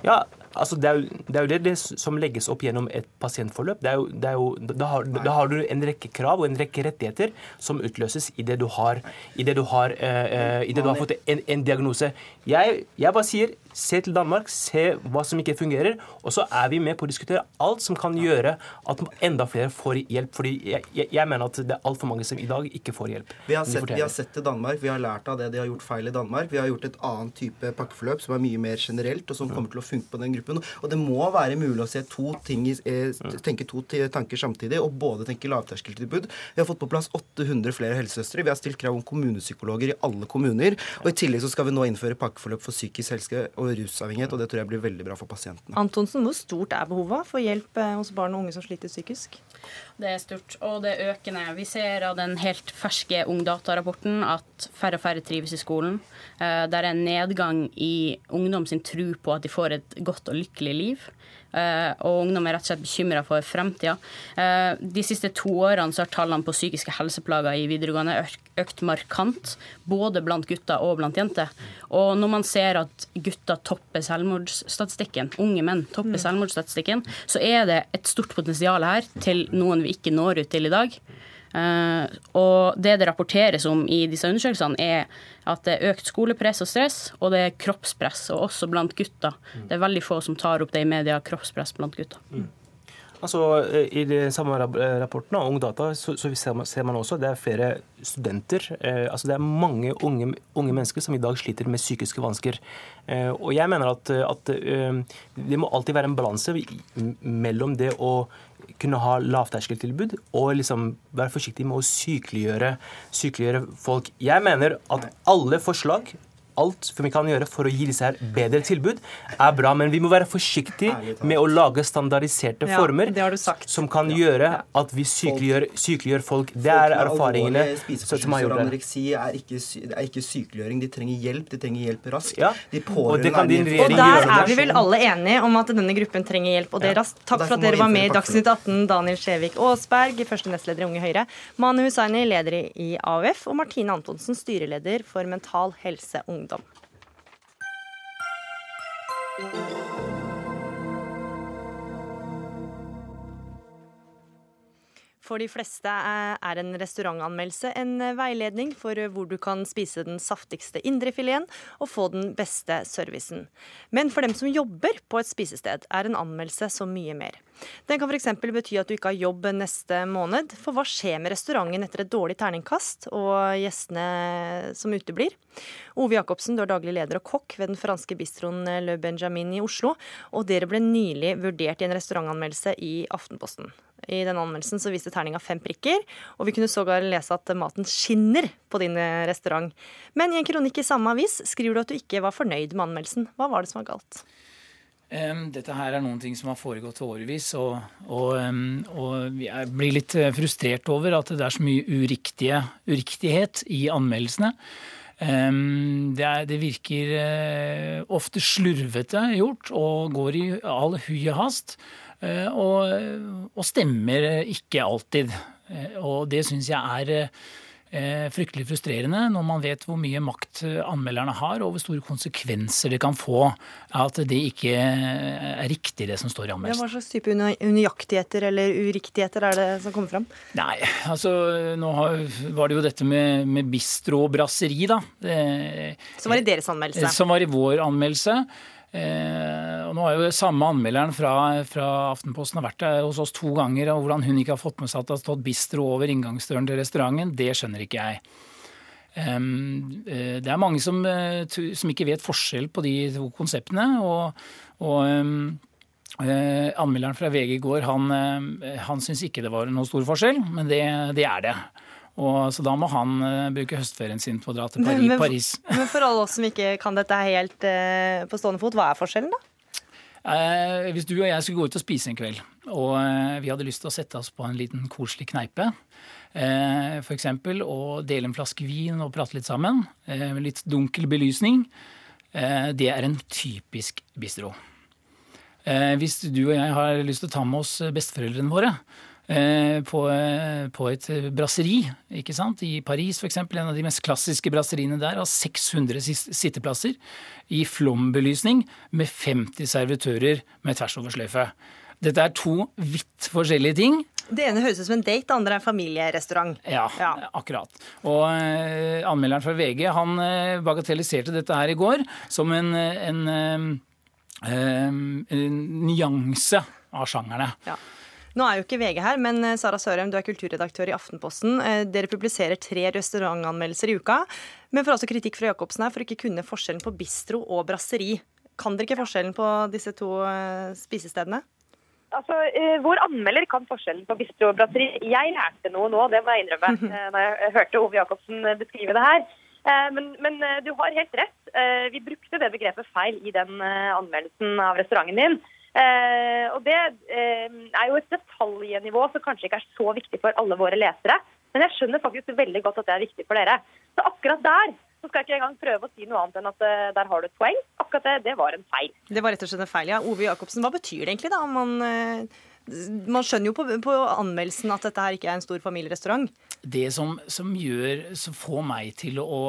Ja, altså det, er jo, det, er jo det, det, som legges opp gjennom et pasientforløp. Det er jo, det er jo, da, har, da, har, du en rekke krav og en rekke rettigheter som utløses idet du har, i det du har, uh, i det du har fått en, en diagnose. Jeg, jeg bare sier Se til Danmark, se hva som ikke fungerer. Og så er vi med på å diskutere alt som kan gjøre at enda flere får hjelp. Fordi jeg, jeg, jeg mener at det er altfor mange som i dag ikke får hjelp. Vi har, sett, vi har, sett, til Danmark, vi har lært av det de har gjort feil i Danmark. Vi har gjort et annet type pakkeforløp som er mye mer generelt, og som kommer til å funke på den gruppen. Og det må være mulig å se to ting, eh, tenke to tanker samtidig, og både tenke lavterskeltilbud. Vi har fått på plass 800 flere helsesøstre. Vi har stilt krav om kommunepsykologer i alle kommuner. Og i tillegg så skal vi nå innføre pakkeforløp for psykisk helse og rusavhengighet, og det tror jeg blir veldig bra for pasientene. Antonsen, hvor stort er behovet for hjelp eh, hos barn og unge som sliter psykisk? Det er stort, og det er økende. Vi ser av den helt ferske Ungdata-rapporten at færre og færre trives i skolen. Eh, det er en nedgang i ungdom sin tro på at de får et godt og lykkelig liv. Eh, og ungdom er rett og slett bekymra for fremtida. Eh, de siste to årene så har tallene på psykiske helseplager i videregående økt markant, både blant gutter og blant jenter. Og når man ser at gutter topper selvmordsstatistikken, unge menn topper mm. selvmordsstatistikken, så er det et stort potensial her til noen vi ikke når ut til i dag. Uh, og det det rapporteres om i disse undersøkelsene, er at det er økt skolepress og stress, og det er kroppspress, og også blant gutter. Mm. Det er veldig få som tar opp det i media, kroppspress blant gutter. Altså, eh, I de samme eh, rapporten av Ungdata så, så ser, man, ser man også det er flere studenter. Eh, altså Det er mange unge, unge, mennesker som i dag sliter med psykiske vansker. Eh, og jeg mener at, at eh, det må alltid være en balanse mellom det å kunne ha lavterskeltilbud og liksom være forsiktig med å sykeliggjøre, sykeliggjøre folk. Jeg mener at alle forslag alt vi kan gjøre for å gi disse her bedre tilbud, er bra. Men vi må være forsiktige med å lage standardiserte Ja, former det har du sagt. som kan gjøre at vi sykeliggjør, sykeliggjør folk. Det er erfaringene som har gjort det. anoreksi er ikke, det er ikke sykeliggjøring. De trenger hjelp. De trenger hjelp raskt. Ja, De pårørende og, er Og der er vi vel alle enige om at denne gruppen trenger hjelp, og det Ja. raskt. Takk for at dere var med i Dagsnytt 18, Daniel Skjevik Aasberg, første nestleder i Unge Høyre, Mani Hussaini, leder i AUF, og Martine Antonsen, styreleder for Mental Helse Ungdom. For de fleste er en restaurantanmeldelse en veiledning for hvor du kan spise den saftigste indrefileten og få den beste servicen. Men for dem som jobber på et spisested, er en anmeldelse så mye mer. Den kan f.eks. bety at du ikke har jobb neste måned, for hva skjer med restauranten etter et dårlig terningkast og gjestene som uteblir? Ove Jacobsen, du er daglig leder og kokk ved den franske bistroen Le Benjamin i Oslo, og dere ble nylig vurdert i en restaurantanmeldelse i Aftenposten. I denne anmeldelsen så viste terninga fem prikker, og vi kunne sågar lese at maten skinner på din restaurant. Men i en kronikk i samme avis skriver du at du ikke var fornøyd med anmeldelsen. Hva var det som var galt? Um, Dette her er noen ting som har foregått årevis, og, og, um, og jeg blir litt eh, frustrert over at det er så mye uriktige, uriktighet i anmeldelsene. Um, Det, er, det virker uh, ofte slurvete gjort og går i all hui og hast. Eh, Og, og stemmer ikke alltid. Eh, Og det syns jeg er eh, fryktelig frustrerende når man vet hvor mye makt anmelderne har, og hvor store konsekvenser det kan få at det ikke er riktig, det som står i anmeldelsen. hva slags type unøyaktigheter eller uriktigheter er det som kommer fram? Nei, altså nå har, var det jo dette med, med bistro og brasseri, da. Det, Som var i deres anmeldelse. Som var i vår anmeldelse. Eh, og nå har jo samme anmelderen fra, fra Aftenposten har vært hos oss to ganger. og Hvordan hun ikke har fått med seg at det har stått bistro over inngangsdøren til restauranten, det skjønner ikke jeg. Eh, det er mange som, eh, som ikke vet forskjell på de to konseptene. og, og Eh, anmelderen fra VG i går han, eh, han syns ikke det var noe stor forskjell, men det, det er det. Og, så da må han uh, bruke høstferien sin på å dra til Paris. Men- [LAUGHS] men-. Men for alle oss som ikke kan dette helt uh, på stående fot, hva er forskjellen da? Eh, hvis du og jeg skulle gå ut og spise en kveld, og eh, vi hadde lyst til å sette oss på en liten koselig kneipe, eh, eksempel, og dele en flaske vin og prate litt sammen, eh, med litt dunkel belysning, eh, det er en typisk bistro. Hvis du og jeg har lyst til å ta med oss besteforeldrene våre på, eh, på et brasseri ikke sant? i Paris, f.eks., en av de mest klassiske brasseriene der, har 600 sitteplasser i flombelysning med 50 servitører med tversoversløyfe. Dette er to vidt forskjellige ting. Det ene høres ut som en date, det andre er familierestaurant. Ja, akkurat. Og uh, anmelderen fra VG han uh, bagatelliserte dette her i går som en, eh, en, uh, eh, en nyanse av sjangerne. Ja. Nå er jo ikke VG her, men eh, Sara Sørheim, du er kulturredaktør i Aftenposten. Eh, Dere publiserer tre restaurantanmeldelser i uka, men får altså kritikk fra Jacobsen her for ikke kunne forskjellen på bistro og brasseri. Kan dere ikke forskjellen på disse to eh, spisestedene? Altså, Vår anmelder kan forskjellen på bistro og brasseri. Jeg lærte noe nå, det må jeg innrømme, da når jeg hørte Ove Jacobsen beskrive det her. Men, men du har helt rett. Vi brukte det begrepet feil i den anmeldelsen av restauranten din. Eh, Og det eh, er jo et detaljnivå som kanskje ikke er så viktig for alle våre lesere. Men jeg skjønner faktisk veldig godt at det er viktig for dere. Så akkurat der så skal jeg ikke engang prøve å si noe annet enn at eh, der har du et poeng. Akkurat det, det var en feil. Det var rett og slett en feil, ja. Ove Jacobsen, hva betyr det egentlig, da? om Man, eh, man skjønner jo på, på anmeldelsen at dette her ikke er en stor familierestaurant. Det som, som gjør, som får meg til å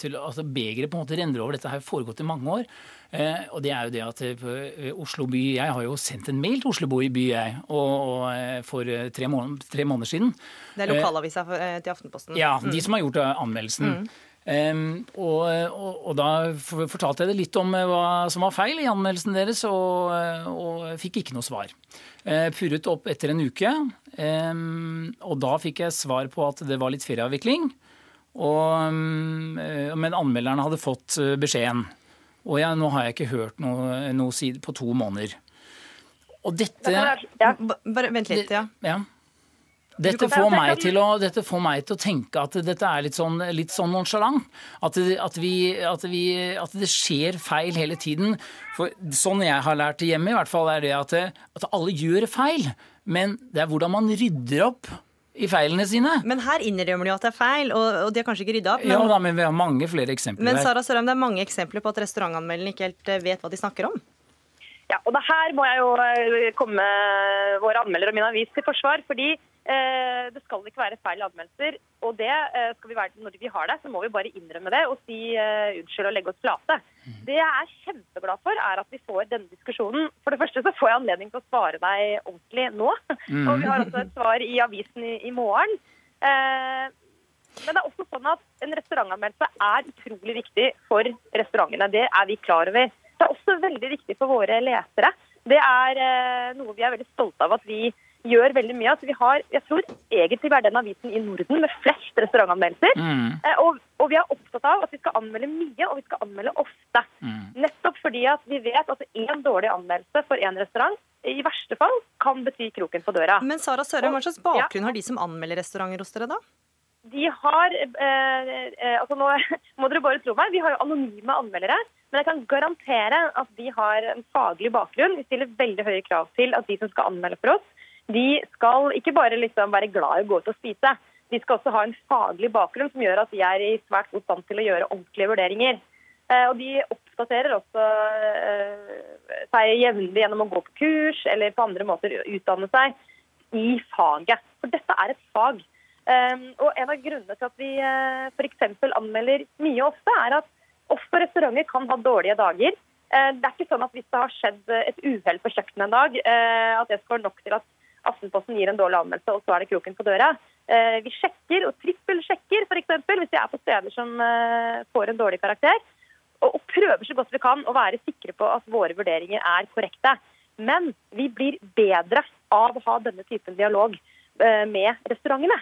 til, altså Begeret på en måte renner over. Dette har foregått i mange år. Eh, og det er jo det at eh, Oslo by Jeg har jo sendt en mail til Oslo by, jeg, og, og, eh, for eh, tre, måneder, tre måneder siden. Det er lokalavisa for- eh, til Aftenposten. Ja, Mm. de som har gjort anmeldelsen. Mm. Og, og, og da fortalte jeg det litt om eh, hva som var feil i anmeldelsen deres, og, eh, og fikk ikke noe svar. Jeg purret opp etter en uke, og da fikk jeg svar på at det var litt ferieavvikling. Og, eh, men anmelderne hadde fått eh, beskjeden. Og jeg, nå har jeg ikke hørt noe, noe side på to måneder. Og dette ja, Bare vent litt, ja. ja. Dette får, meg til å, dette får meg til å tenke at dette er litt sånn, litt sånn nonchalant. At, at, vi, at, vi, at det skjer feil hele tiden. For sånn jeg har lært det hjemme, i hvert fall, er det at, at alle gjør feil. Men det er hvordan man rydder opp i feilene sine. Men her innrømmer de jo at det er feil, og, og de har kanskje ikke rydda opp. Ja Men, da, men vi har mange flere eksempler men. Sara Sørheim, det er mange eksempler på at restaurantanmelderne ikke helt eh, vet hva de snakker om. Ja, og det her må jeg jo eh, komme våre anmeldere og min avis til forsvar. fordi det skal ikke være feil anmeldelser. Og det eh, skal vi være når vi har det, så må vi bare innrømme det og si eh, unnskyld og legge oss flate. Det jeg er kjempeglad for, er at vi får denne diskusjonen. For det første så får jeg anledning til å svare deg ordentlig nå. Og vi har også et svar i avisen i, morgen. Eh, men det er også sånn at en restaurantanmeldelse er utrolig viktig for restaurantene. Det er vi klar over. Det er også veldig viktig for våre lesere. Det er eh, noe vi er veldig stolte av at vi gjør veldig mye. Altså, vi har, jeg tror egentlig vi er den avisen i Norden med flest restaurantanmeldelser. Mm. Eh, og, og vi er opptatt av at vi skal anmelde mye, og vi skal anmelde ofte. Nettopp fordi at vi vet at én dårlig anmeldelse for én restaurant i verste fall kan bety kroken på døra. Men Sara Sørheim, hva slags bakgrunn har de som anmelder restauranter hos dere, da? De har eh, eh, altså nå [LAUGHS] må dere bare tro meg, vi har jo anonyme anmeldere. Men jeg kan garantere at de har en faglig bakgrunn. Vi stiller veldig høye krav til at de som skal anmelde for oss, de skal ikke bare liksom være glad i å gå ut og spise. De skal også ha en faglig bakgrunn som gjør at de er i svært god stand til å gjøre ordentlige vurderinger. Eh, Og de oppdaterer også eh, seg jevnlig gjennom å gå på kurs eller på andre måter utdanne seg i faget. For dette er et fag. Um, og En av grunnene til at vi f.eks. anmelder mye ofte, er at også restauranter kan ha dårlige dager. Eh, det er ikke sånn at hvis det har skjedd eh, et uhell på kjøkkenet en dag, eh, at det skal være nok til at Aftenposten gir en dårlig anmeldelse, og så er det kroken på døra. Eh, vi sjekker og trippelsjekker f.eks. hvis vi er på steder som eh, får en dårlig karakter. Og, prøver så godt vi kan å være sikre på at våre vurderinger er korrekte. Men vi blir bedre av å ha denne typen dialog eh, med restaurantene.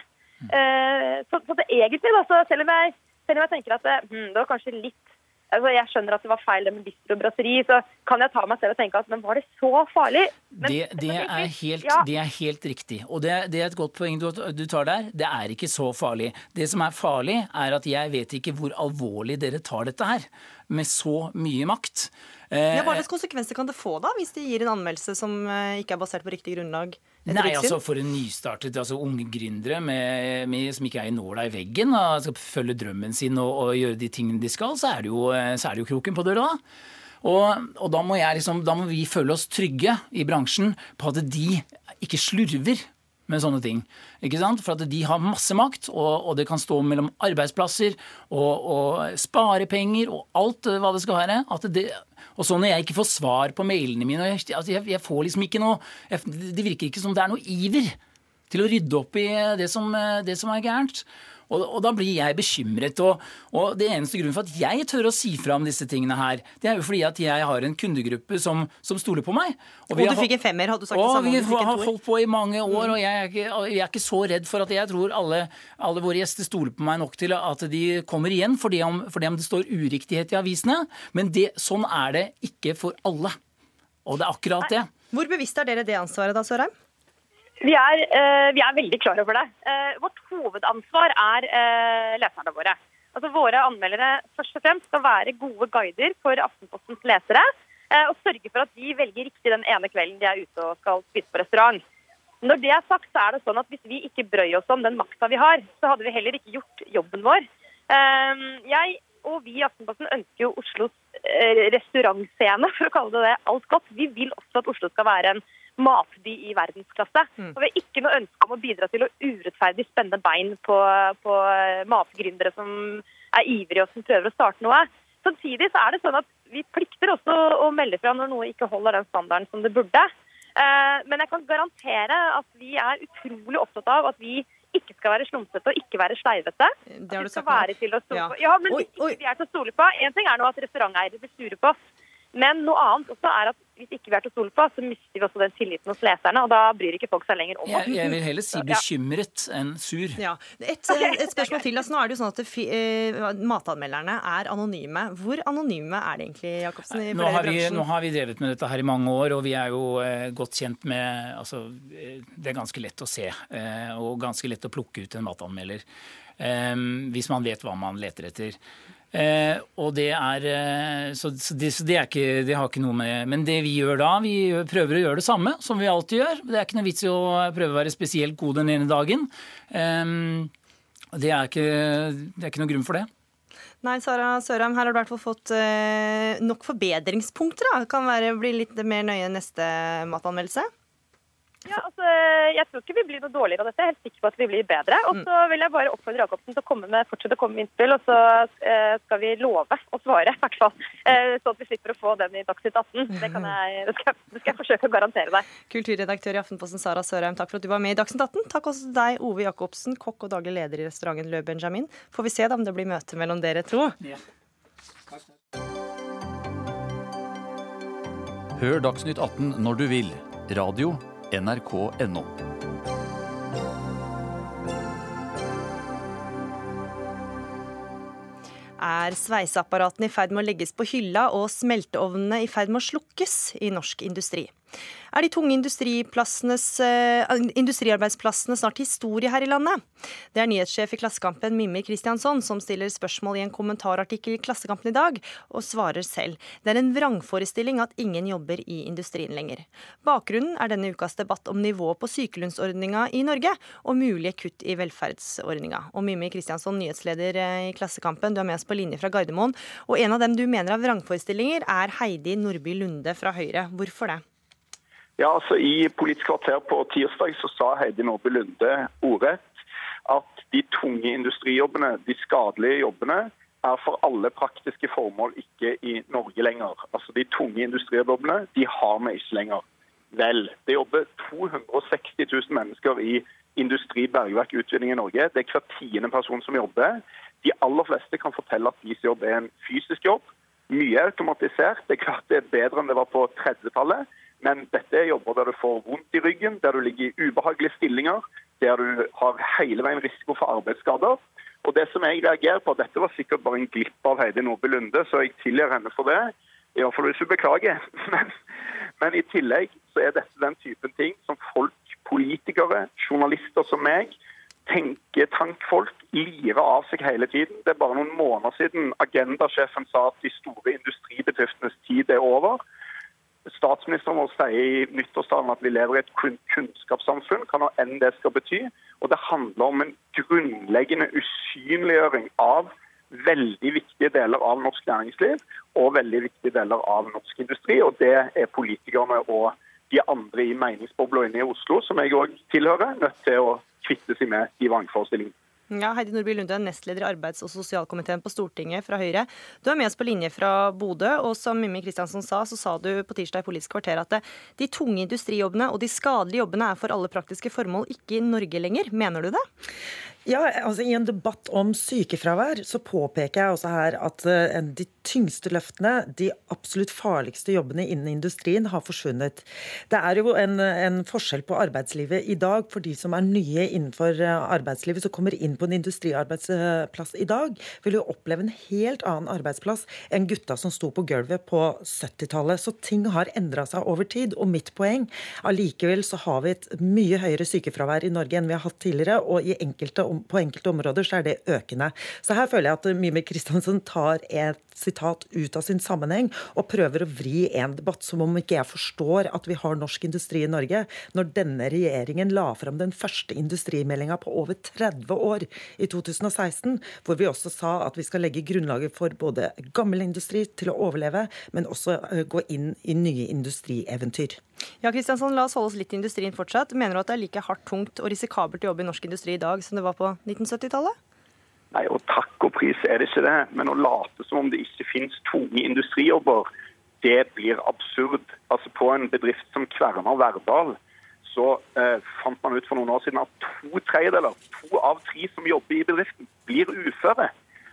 Eh, så, så det egentlig, da, selv, om jeg, selv om jeg tenker at det, hm, det var kanskje litt altså Jeg skjønner at det var feil det med bistro og brasseri, så kan jeg ta meg selv og tenke at men var det så farlig? Men, Det, det, er helt, ja, det er helt riktig. Og det, det er et godt poeng du, du tar der. Det er ikke så farlig. Det som er farlig, er at jeg vet ikke hvor alvorlig dere tar dette her. Med så mye makt. Eh, Ja, hva slags konsekvenser kan det få da, hvis de gir en anmeldelse som eh, ikke er basert på riktig grunnlag? Nei, altså? For en nystartet altså unge gründere med, med, som ikke er i nåla i veggen, og skal følge drømmen sin og, og gjøre de tingene de skal, så er det jo, eh, så er det jo kroken på døra. da. Og, og da, må jeg liksom, da må vi føle oss trygge i bransjen på at de ikke slurver med sånne ting. Ikke sant? For at de har masse makt, og, og det kan stå mellom arbeidsplasser og, og sparepenger og alt eh, hva det skal være. At det, og så når jeg ikke får svar på mailene mine, jeg, altså jeg, jeg får liksom ikke noe jeg, Det virker ikke som det er noe iver til å rydde opp i det som, eh, det som er gærent. Og, og da blir jeg bekymret. Og, og det eneste grunnen for at jeg tør å si fra om disse tingene her, det er jo fordi at jeg har en kundegruppe som, som stoler på meg. Og vi du har fikk en femmer, hadde du sagt det samme vi har holdt på i mange år, og jeg er, ikke, jeg er ikke så redd for at jeg tror alle, alle våre gjester stoler på meg nok til at de kommer igjen for det om, for det, om det står uriktighet i avisene. Men det, sånn er det ikke for alle. Og det er akkurat det. Hvor bevisst er dere det ansvaret da, Sørheim? Vi er, eh, vi er veldig klar over det. Eh, vårt hovedansvar er eh, leserne våre. Altså Våre anmeldere først og fremst skal være gode guider for Aftenpostens lesere. og sørge for at de velger riktig den ene kvelden de er ute og skal spise på restaurant. Når det er sagt, så er det sånn at hvis vi ikke brøy oss om den makta vi har, så hadde vi heller ikke gjort jobben vår. Jeg og vi i Aftenposten ønsker jo Oslos restaurantscene, [LAUGHS] for å kalle det det, alt godt. Vi vil også at Oslo skal være en matby i verdensklasse. Og vi har ikke noe ønske om å bidra til å urettferdig spenne bein på, på matgründere som er ivrige og som prøver å starte noe. Samtidig så er det sånn at vi plikter også å melde fra når noe ikke holder den standarden som det burde. Eh, Men jeg kan garantere at vi er utrolig opptatt av at vi ikke skal være slumsete og ikke være sleivete. Det har du sagt Ja. Ja, men Oi, oi. vi er til å stole på. En ting er nå at restauranteiere blir sure på oss. Men noe annet også er at hvis ikke vi er til å stole på, så mister vi også den tilliten hos leserne. Og da bryr ikke folk seg lenger om oss. Jeg, jeg vil heller si bekymret enn sur. Ja. Et, et spørsmål til. Altså, nå er det jo sånn at det, uh, Matanmelderne er anonyme. Hvor anonyme er det egentlig, Jacobsen? i Nå har, vi, nå har vi drevet med dette her i mange år, og vi er jo uh, godt kjent med altså, Det er ganske lett å se, uh, og ganske lett å plukke ut en matanmelder. hvis man vet hva man leter etter. Eh, og det er eh, Så, det, så det, er ikke, det, har ikke noe med Men det vi gjør da, vi prøver å gjøre det samme som vi alltid gjør. Det er ikke noe vits i å prøve å være spesielt god den ene dagen. Eh, det, er ikke, det er ikke noe grunn for det. Nei, Sara Sørheim, her har du i hvert fall fått eh, nok forbedringspunkter. Da. Kan være, bli litt mer nøye neste matanmeldelse? Ja, altså, Jeg tror ikke vi blir noe dårligere av dette. Jeg er helt sikker på at vi blir bedre. Og så vil jeg bare oppfordre Jacobsen til å komme med, fortsette å komme med innspill, og så eh, skal vi love å svare, i hvert fall. Sånn at vi slipper å få den i Dagsnytt 18. Det, kan jeg, det, skal, det skal jeg forsøke å garantere deg. Kulturredaktør i Aftenposten Sara Sørheim, takk for at du var med i Dagsnytt 18. Takk også til deg, Ove Jacobsen, kokk og daglig leder i restauranten Le Benjamin. Får vi se da om det blir møte mellom dere to. Ja. Hør Dagsnytt 18 når du vil. Radio nrk.no. Er sveiseapparatene i ferd med å legges på hylla og smelteovnene i ferd med å slukkes i norsk industri? Er de tunge uh, industriarbeidsplassene snart historie her i landet? Det er nyhetssjef i Klassekampen Mimmi Kristiansson som stiller spørsmål i en kommentarartikkel i Klassekampen i dag, og svarer selv. Det er en vrangforestilling at ingen jobber i industrien lenger. Bakgrunnen er denne ukas debatt om nivået på sykelønnsordninga i Norge, og mulige kutt i velferdsordninga. Og Mimmi Kristiansson, nyhetsleder eh, i Klassekampen, du er med oss på linje fra Gardermoen. Og en av dem du mener er vrangforestillinger, er Heidi Nordby Lunde fra Høyre. Hvorfor det? Ja, altså I Politisk kvarter på tirsdag så sa Heidi Nordby Lunde ordrett at de tunge industrijobbene, de skadelige jobbene, er for alle praktiske formål ikke i Norge lenger. Altså De tunge industrijobbene de har vi ikke lenger. Vel, det jobber 260 000 mennesker i industri, bergverk, utvinning i Norge. Det er hver tiende person som jobber. De aller fleste kan fortelle at deres jobb er en fysisk jobb. Mye automatisert. Det er klart det er bedre enn det var på 30-tallet. Men dette er jobber der du får vondt i ryggen, der du ligger i ubehagelige stillinger, der du har hele veien risiko for arbeidsskader. Og det som jeg reagerer på, Dette var sikkert bare en glipp av Heidi Nordby Lunde, så jeg tilgir henne for det. I hvert fall hvis hun beklager. [LAUGHS] Men, men, i tillegg så er dette den typen ting som folk, politikere, journalister som meg, tenketankfolk lirer av seg hele tiden. Det er bare noen måneder siden agendasjefen sa at de store industribedriftenes tid er over. Statsministeren vår sier i nyttårstalen at vi lever i et kunnskapssamfunn, hva nå enn det skal bety. Og det handler om en grunnleggende usynliggjøring av veldig viktige deler av norsk næringsliv og veldig viktige deler av norsk industri. Og det er politikerne og de andre i meningsbobla inne i Oslo, som jeg òg tilhører, nødt til å kvitte seg med i vrangforestillingene. Ja, Heidi Nordby Lunde, nestleder i arbeids- og sosialkomiteen på Stortinget fra Høyre. Du er med oss på linje fra Bodø, og som Mimmi Kristiansen sa, så sa du på tirsdag i Politisk kvarter at de tunge industrijobbene og de skadelige jobbene er for alle praktiske formål ikke i Norge lenger. Mener du det? Ja, altså I en debatt om sykefravær så påpeker jeg også her at uh, de tyngste løftene, de absolutt farligste jobbene innen industrien, har forsvunnet. Det er jo en, en, forskjell på arbeidslivet i dag for de som er nye innenfor uh, arbeidslivet, som kommer inn på en industriarbeidsplass i dag, vil jo oppleve en helt annen arbeidsplass enn gutta som sto på gulvet på 70-tallet. Så ting har endra seg over tid. Og mitt poeng allikevel så har vi et mye høyere sykefravær i Norge enn vi har hatt tidligere. og i enkelte områder på enkelte områder så er det økende. Så her føler jeg at Mimir Kristiansen tar et sitat ut av sin sammenheng og prøver å vri en debatt som om ikke jeg forstår at vi har norsk industri i Norge, når denne regjeringen la fram den første industrimeldinga på over 30 år i 2016, hvor vi også sa at vi skal legge grunnlaget for både gammel industri til å overleve, men også gå inn i nye industrieventyr. Ja, Kristiansson, La oss holde oss litt i industrien fortsatt. Mener du at det er like hardt, tungt og risikabelt å jobbe i norsk industri i dag som det var på 1970-tallet? Nei, og Takk og pris er det ikke det. Men å late som om det ikke finnes tunge industrijobber, det blir absurd. Altså På en bedrift som Kverner Verdal så eh, fant man ut for noen år siden at to tredjedeler, to av tre som jobber i bedriften, blir uføre.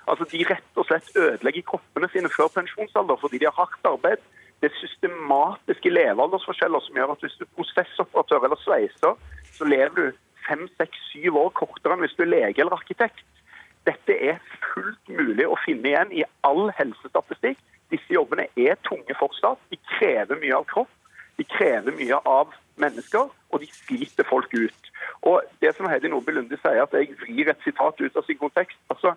Altså De rett og slett ødelegger kroppene sine før pensjonsalder fordi de har hardt arbeid Det er systematiske levealdersforskjeller som gjør at hvis du er prosessoperatør eller sveiser, så lever du fem, seks, syv år kortere enn hvis du er lege eller arkitekt. Dette er fullt mulig å finne igjen i all helsestatistikk. Disse jobbene er tunge fortsatt. De krever mye av kropp. De krever mye av mennesker, og de sliter folk ut. Og det som Heidi Nordby Lunde sier, at jeg vrir et sitat ut av sin kontekst. altså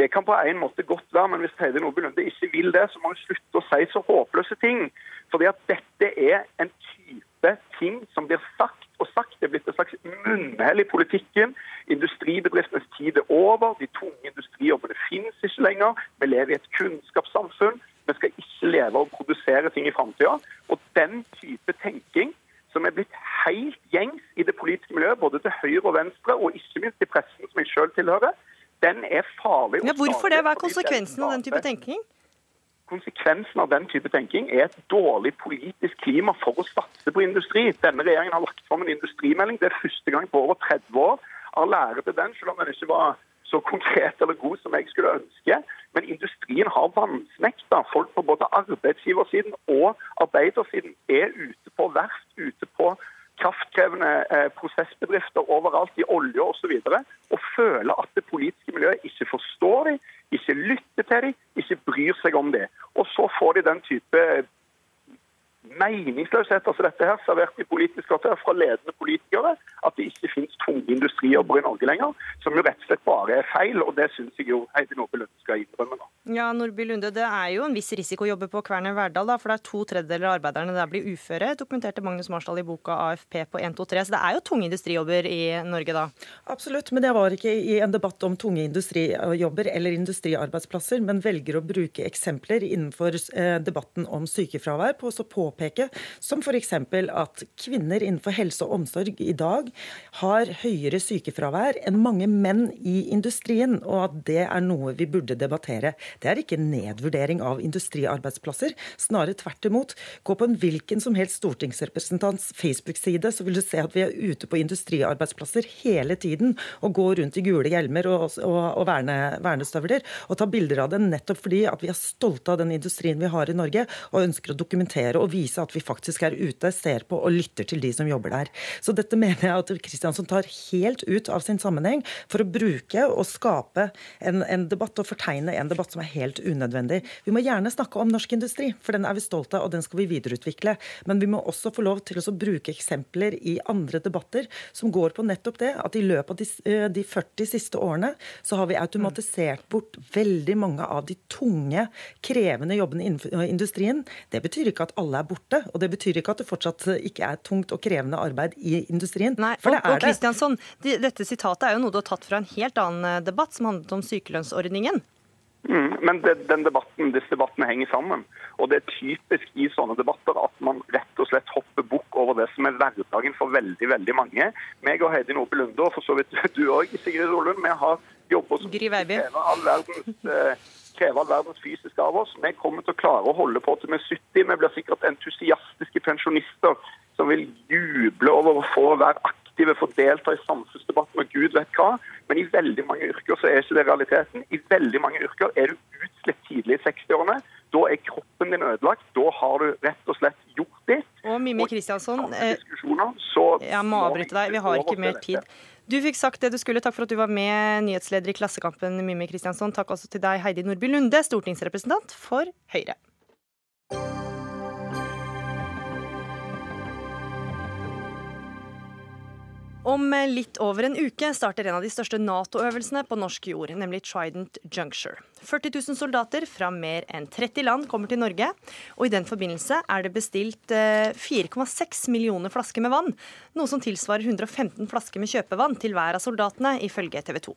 det kan på en måte godt være, men hvis Heidi Nordby Lunde ikke vil det, så må hun slutte å si så håpløse ting. Fordi at dette er en type ting som blir sagt og sagt. Det er blitt et slags munnhell i politikken. Industribedriftenes tid er over. De tunge industrijobbene finnes ikke lenger. Vi lever i et kunnskapssamfunn. Vi skal ikke leve og produsere ting i framtida. Og den type tenking som er blitt helt gjengs i det politiske miljøet, både til høyre og venstre, og ikke minst i pressen, som jeg sjøl tilhører, den er farlig. Ja, hvorfor det? Hva er konsekvensen av den type tenking? Konsekvensen av den type tenking er et dårlig politisk klima for å satse på industri. Denne regjeringen har lagt fram en industrimelding. Det er første gang på over 30 år. Av lære til den, selv om den ikke var så konkret eller god som jeg skulle ønske. Men industrien har vansmekta. Folk på både arbeidsgiversiden og arbeidersiden er ute på verft, ute på kraftkrevende eh, prosessbedrifter overalt i olje osv. Og, så og føler at det politiske miljøet ikke forstår dem, ikke lytter til dem, ikke bryr seg om dem. Og så får de den type meningsløshet altså dette her, servert i Politisk kvarter fra ledende politikere, at det ikke finnes tunge industrijobber i Norge lenger, som jo rett og slett bare er feil. og Det syns jeg jo Heidi Nordby Lunde skal innrømme nå. Ja, Nordby Lunde, Det er jo en viss risiko å jobbe på Kværner Verdal, da, for det er to tredjedeler av arbeiderne der blir uføre, dokumenterte Magnus Marsdal i boka AFP på 123. Så det er jo tunge industrijobber i Norge da? Absolutt, men det var ikke i en debatt om tunge industrijobber eller industriarbeidsplasser, men velger å bruke eksempler innenfor eh, debatten om sykefravær på å påpeke påpeke, som f.eks. at kvinner innenfor helse og omsorg i dag har høyere sykefravær enn mange menn i industrien, og at det er noe vi burde debattere. Det er ikke nedvurdering av industriarbeidsplasser, snarere tvert imot. Gå på en hvilken som helst stortingsrepresentants Facebook-side, så vil du se at vi er ute på industriarbeidsplasser hele tiden og går rundt i gule hjelmer og, og, og verne, vernestøvler og tar bilder av det nettopp fordi at vi er stolte av den industrien vi har i Norge og ønsker å dokumentere og vise at vi faktisk er ute, ser på og lytter til de som jobber der. Så dette mener jeg at Kristiansson tar helt ut av sin sammenheng for å bruke og skape en, en, debatt og fortegne en debatt som er helt unødvendig. Vi må gjerne snakke om norsk industri, for den er vi stolte av, og den skal vi videreutvikle. Men vi må også få lov til å bruke eksempler i andre debatter som går på nettopp det at i løpet av de, eh, de 40 siste årene så har vi automatisert bort veldig mange av de tunge, krevende jobbene innenfor industrien. Det betyr ikke at alle er borte. Og det betyr ikke at det fortsatt ikke er tungt og krevende arbeid i industrien. Nei, for det er og, Kristiansson, det. Dette sitatet er jo noe du har tatt fra en helt annen eh, debatt som handlet om sykelønnsordningen. Mm, men det, den debatten, disse debattene henger sammen. Og det er typisk i sånne debatter at man rett og slett hopper bukk over det som er hverdagen for veldig veldig mange. Meg og Heidi Nordby Lunde, og for så vidt [LAUGHS] du òg, Sigrid Solund, vi har jobber som krever all verdens eh, kreve all verdens fysisk av oss. Vi kommer til å klare å holde på til vi er 70. Vi blir sikkert entusiastiske pensjonister som vil juble over å få være aktive, få delta i samfunnsdebatten og gud vet hva. Men i veldig mange yrker så er ikke det realiteten. I veldig mange yrker er du utslitt tidlig i 60-årene. Da er kroppen din ødelagt. Da har du rett og slett gjort ditt. Og Mimmi Kristiansson, eh, jeg må avbryte deg, vi har ikke mer tid. Du fikk sagt det du skulle. Takk for at du var med, nyhetsleder i Klassekampen, Mimmi Kristiansson. Takk også til deg, Heidi Nordby Lunde, stortingsrepresentant for Høyre. Om litt over en uke starter en av de største Nato-øvelsene på norsk jord, nemlig Trident Juncture. 40 000 soldater fra mer enn 30 land kommer til Norge, og i den forbindelse er det bestilt 4,6 eh, millioner flasker med vann, noe som tilsvarer 115 flasker med kjøpevann til hver av soldatene, ifølge TV 2.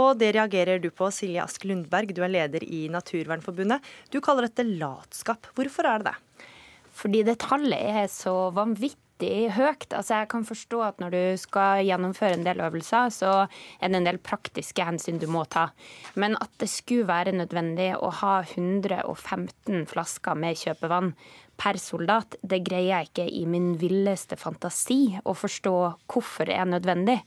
Og det reagerer du på, Silje Ask Lundberg, du er leder i Naturvernforbundet. Du kaller dette latskap. Hvorfor er det det? Fordi det tallet er så vanvittig vanvittig høyt. Altså jeg kan forstå at når du skal gjennomføre en del øvelser, så er det en del praktiske hensyn du må ta. Men at det skulle være nødvendig å ha 115 flasker med kjøpevann per soldat, det greier jeg ikke i min villeste fantasi å forstå hvorfor det er nødvendig.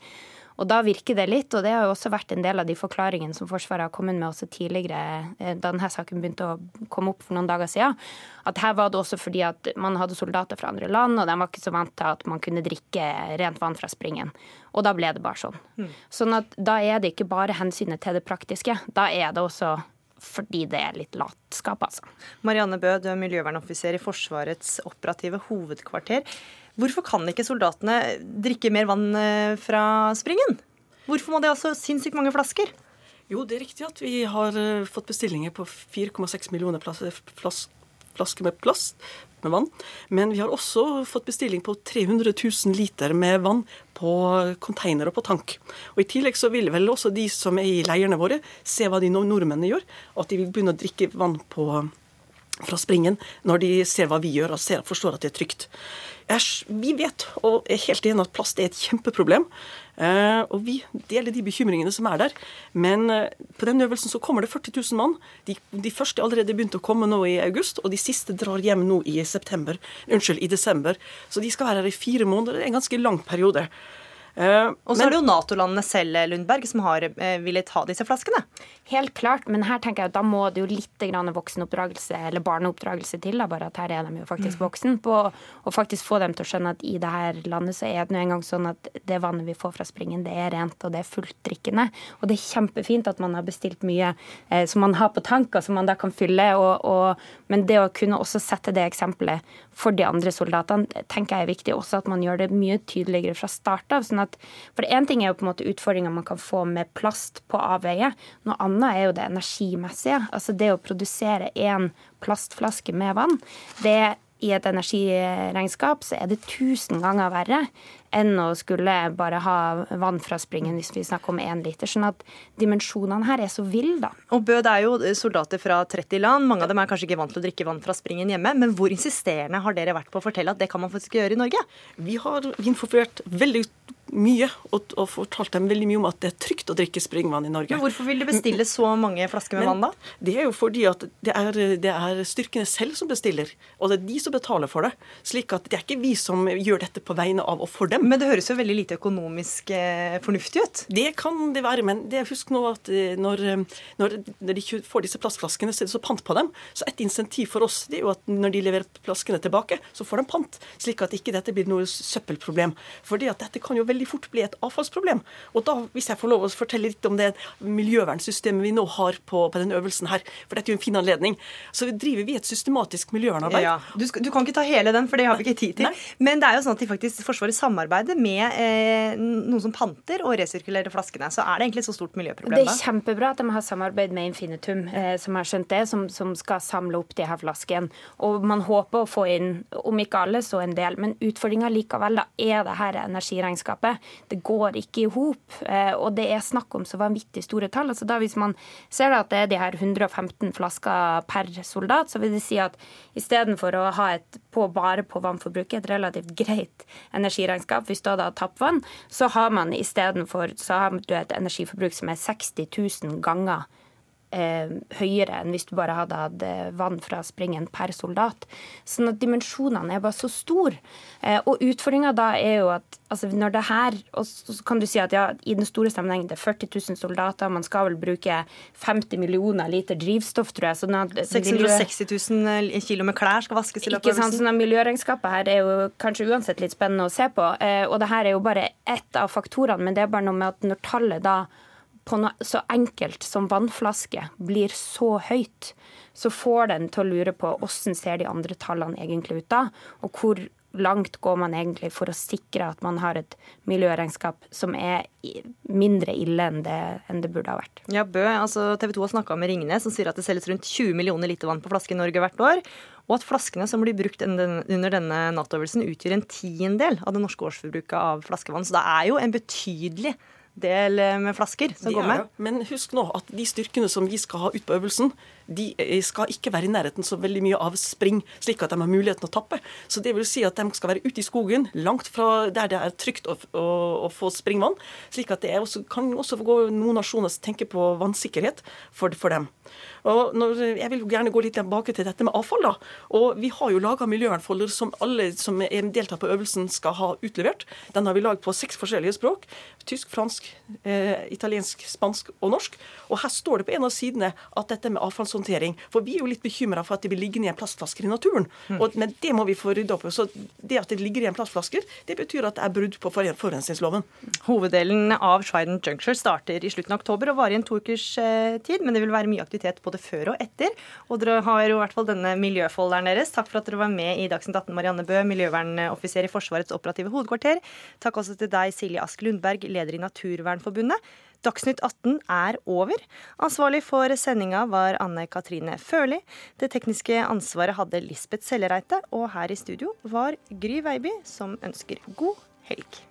Og da virker det litt, og det har jo også vært en del av de forklaringene som Forsvaret har kommet med også tidligere, eh, da denne saken begynte å komme opp for noen dager siden, at her var det også fordi at man hadde soldater fra andre land, og de var ikke så vant til at man kunne drikke rent vann fra springen. Og da ble det bare sånn. Mm. Sånn at da er det ikke bare hensynet til det praktiske, da er det også fordi det er litt latskap, altså. Marianne Bø, du er miljøvernoffiser i Forsvarets operative hovedkvarter. Hvorfor kan ikke soldatene drikke mer vann eh, fra springen? Hvorfor må de ha så sinnssykt mange flasker? Jo, det er riktig at vi har eh, fått bestillinger på 4,6 millioner flasker med plast med vann. Men vi har også fått bestilling på 300 000 liter med vann på container og på tank. Og I tillegg så vil vel også de som er i leirene våre, se hva de nordmennene gjør. Og at de vil begynne å drikke vann på, fra springen når de ser hva vi gjør og ser, forstår at det er trygt. Vi vet og er helt enig at plast er et kjempeproblem. Eh, og vi deler de bekymringene som er der. Men eh, på den øvelsen så kommer det 40 000 mann. De, de første er allerede begynt å komme nå i august, og de siste drar hjem nå i unnskyld, i desember. Så de skal være her i fire måneder. Det er en ganske lang periode. Uh, og så er det jo Nato-landene selv Lundberg, som har uh, villet ha disse flaskene. Helt klart, men her tenker jeg at da må det jo litt grann voksenoppdragelse eller barneoppdragelse til. Da, bare at her er de jo faktisk mm. voksen. På å faktisk få dem til å skjønne at i det her landet så er det nå engang sånn at det vannet vi får fra springen, det er rent og det er fullt drikkende. Og det er kjempefint at man har bestilt mye eh, som man har på tanker, som man da kan fylle. Og, og, men det å kunne også sette det eksempelet for de andre soldatene tenker jeg er viktig. Også at man gjør det mye tydeligere fra start av. sånn at, for Én ting er jo på en måte utfordringer man kan få med plast på avveie. Noe annet er jo det energimessige. Altså det å produsere én plastflaske med vann. det i et energiregnskap så er det tusen ganger verre enn å skulle bare ha vann fra springen hvis vi snakker om én liter. Sånn at dimensjonene her er så ville, da. Og Bø, det er jo soldater fra 30 land. Mange av dem er kanskje ikke vant til å drikke vann fra springen hjemme. Men hvor insisterende har dere vært på å fortelle at det kan man faktisk gjøre i Norge? Vi har informert veldig mye og, og, fortalte dem veldig mye om at det er trygt å drikke springvann i Norge. Men Hvorfor vil de bestille så mange flasker med vann, da? Det er jo fordi at det er, det er, styrkene selv som bestiller, og det er de som betaler for det. slik at det er ikke vi som gjør dette på vegne av og for dem. Men det høres jo veldig lite økonomisk eh, fornuftig ut? Det kan det være, men det, husk nå at eh, når, eh, når, når, de får disse plastflaskene, så er det så pant på dem. Så et insentiv for oss det er jo at når de leverer flaskene tilbake, så får de pant. Slik at ikke dette blir noe søppelproblem. Fordi at dette kan jo veldig fort bli et avfallsproblem. Og da, hvis jeg får lov å fortelle litt om det miljøvernsystemet vi nå har på, på denne øvelsen her, for dette er jo en fin anledning, så driver vi et systematisk miljøvernarbeid. Ja, du, du, kan ikke ta hele den, for det har vi ikke tid til. Nei. Men det er jo sånn at de faktisk Forsvaret samarbeider med eh, noen som panter og resirkulerer flaskene. Så er det egentlig et så stort miljøproblem? Det er kjempebra at de har samarbeid med Infinitum, eh, som har skjønt det, som, som, skal samle opp de her flaskene. Og man håper å få inn, om ikke alle, så en del. Men utfordringa likevel da, er det her energiregnskapet det går ikke i hop. Eh, og det er snakk om så vanvittig store tall. Altså da Hvis man ser at det er de her 115 flasker per soldat, så vil det si at istedenfor å ha et på bare på vannforbruket, et relativt greit energiregnskap, hvis du hadde hatt tappvann, så har man istedenfor et energiforbruk som er 60 000 ganger høyere enn hvis du bare hadde hatt eh, vann fra springen per soldat. Sånn at dimensjonene er bare så store. Eh, og utfordringa da er jo at altså når det her Og så kan du si at ja, i den store sammenhengen det er 40 000 soldater, man skal vel bruke 50 millioner liter drivstoff, tror jeg. Sånn at 660 000 kilo med klær skal vaskes i løpet av øvelsen. Sånn miljøregnskapet her er jo kanskje uansett litt spennende å se på. Eh, og det her er jo bare ett av faktorene, men det er bare noe med at når tallet da på noe så enkelt som vannflaske blir så høyt, så får den til å lure på hvordan ser de andre tallene egentlig ut da, og hvor langt går man egentlig for å sikre at man har et miljøregnskap som er mindre ille enn det, enn det burde ha vært. Ja, Bø, altså TV 2 har snakka med Ringnes, som sier at det selges rundt 20 millioner liter vann på flaske i Norge hvert år. Og at flaskene som blir brukt under denne Nato-øvelsen, utgjør en tiendedel av det norske årsforbruket av flaskevann. Så det er jo en betydelig del eh, med flasker som går med. Men husk nå at de styrkene som vi skal ha ut på øvelsen, de eh, skal ikke være i nærheten så veldig mye av spring, slik at de har muligheten å tappe. Så det vil si at de skal være ute i skogen, langt fra der det er trygt å, å, å få springvann. Slik at det også, kan også gå noen nasjoner som tenker på vannsikkerhet for, for dem. Og når, jeg vil jo gjerne gå litt tilbake til dette med avfall. da. Og Vi har jo laga miljøvernfolder som alle som deltar på øvelsen skal ha utlevert. Den har vi lagd på seks forskjellige språk. Tysk, fransk, eh, italiensk, spansk og norsk. Og her står det på en av sidene at dette med avfallshåndtering For vi er jo litt bekymra for at det vil ligge igjen plastflasker i naturen. Mm. Og, men det må vi få rydda opp i. Så det at det ligger igjen plastflasker, det betyr at det er brudd på forurensningsloven. Hoveddelen av Trident Juncture starter i slutten av oktober og varer i en to ukers eh, tid. Men det vil være mye aktivitet både før og etter. Og dere har jo i hvert fall denne miljøfolderen deres. Takk for at dere var med i Dagsnytt 18, Marianne Bø, miljøvernoffiser i Forsvarets operative hovedkvarter. Takk også til deg, Silje Ask Lundberg, leder i Naturvernforbundet. Dagsnytt 18 er over. Ansvarlig for sendinga var Anne Katrine Førli. Det tekniske ansvaret hadde Lisbeth Sellereite, og her i studio var Gry Veiby, som ønsker god helg.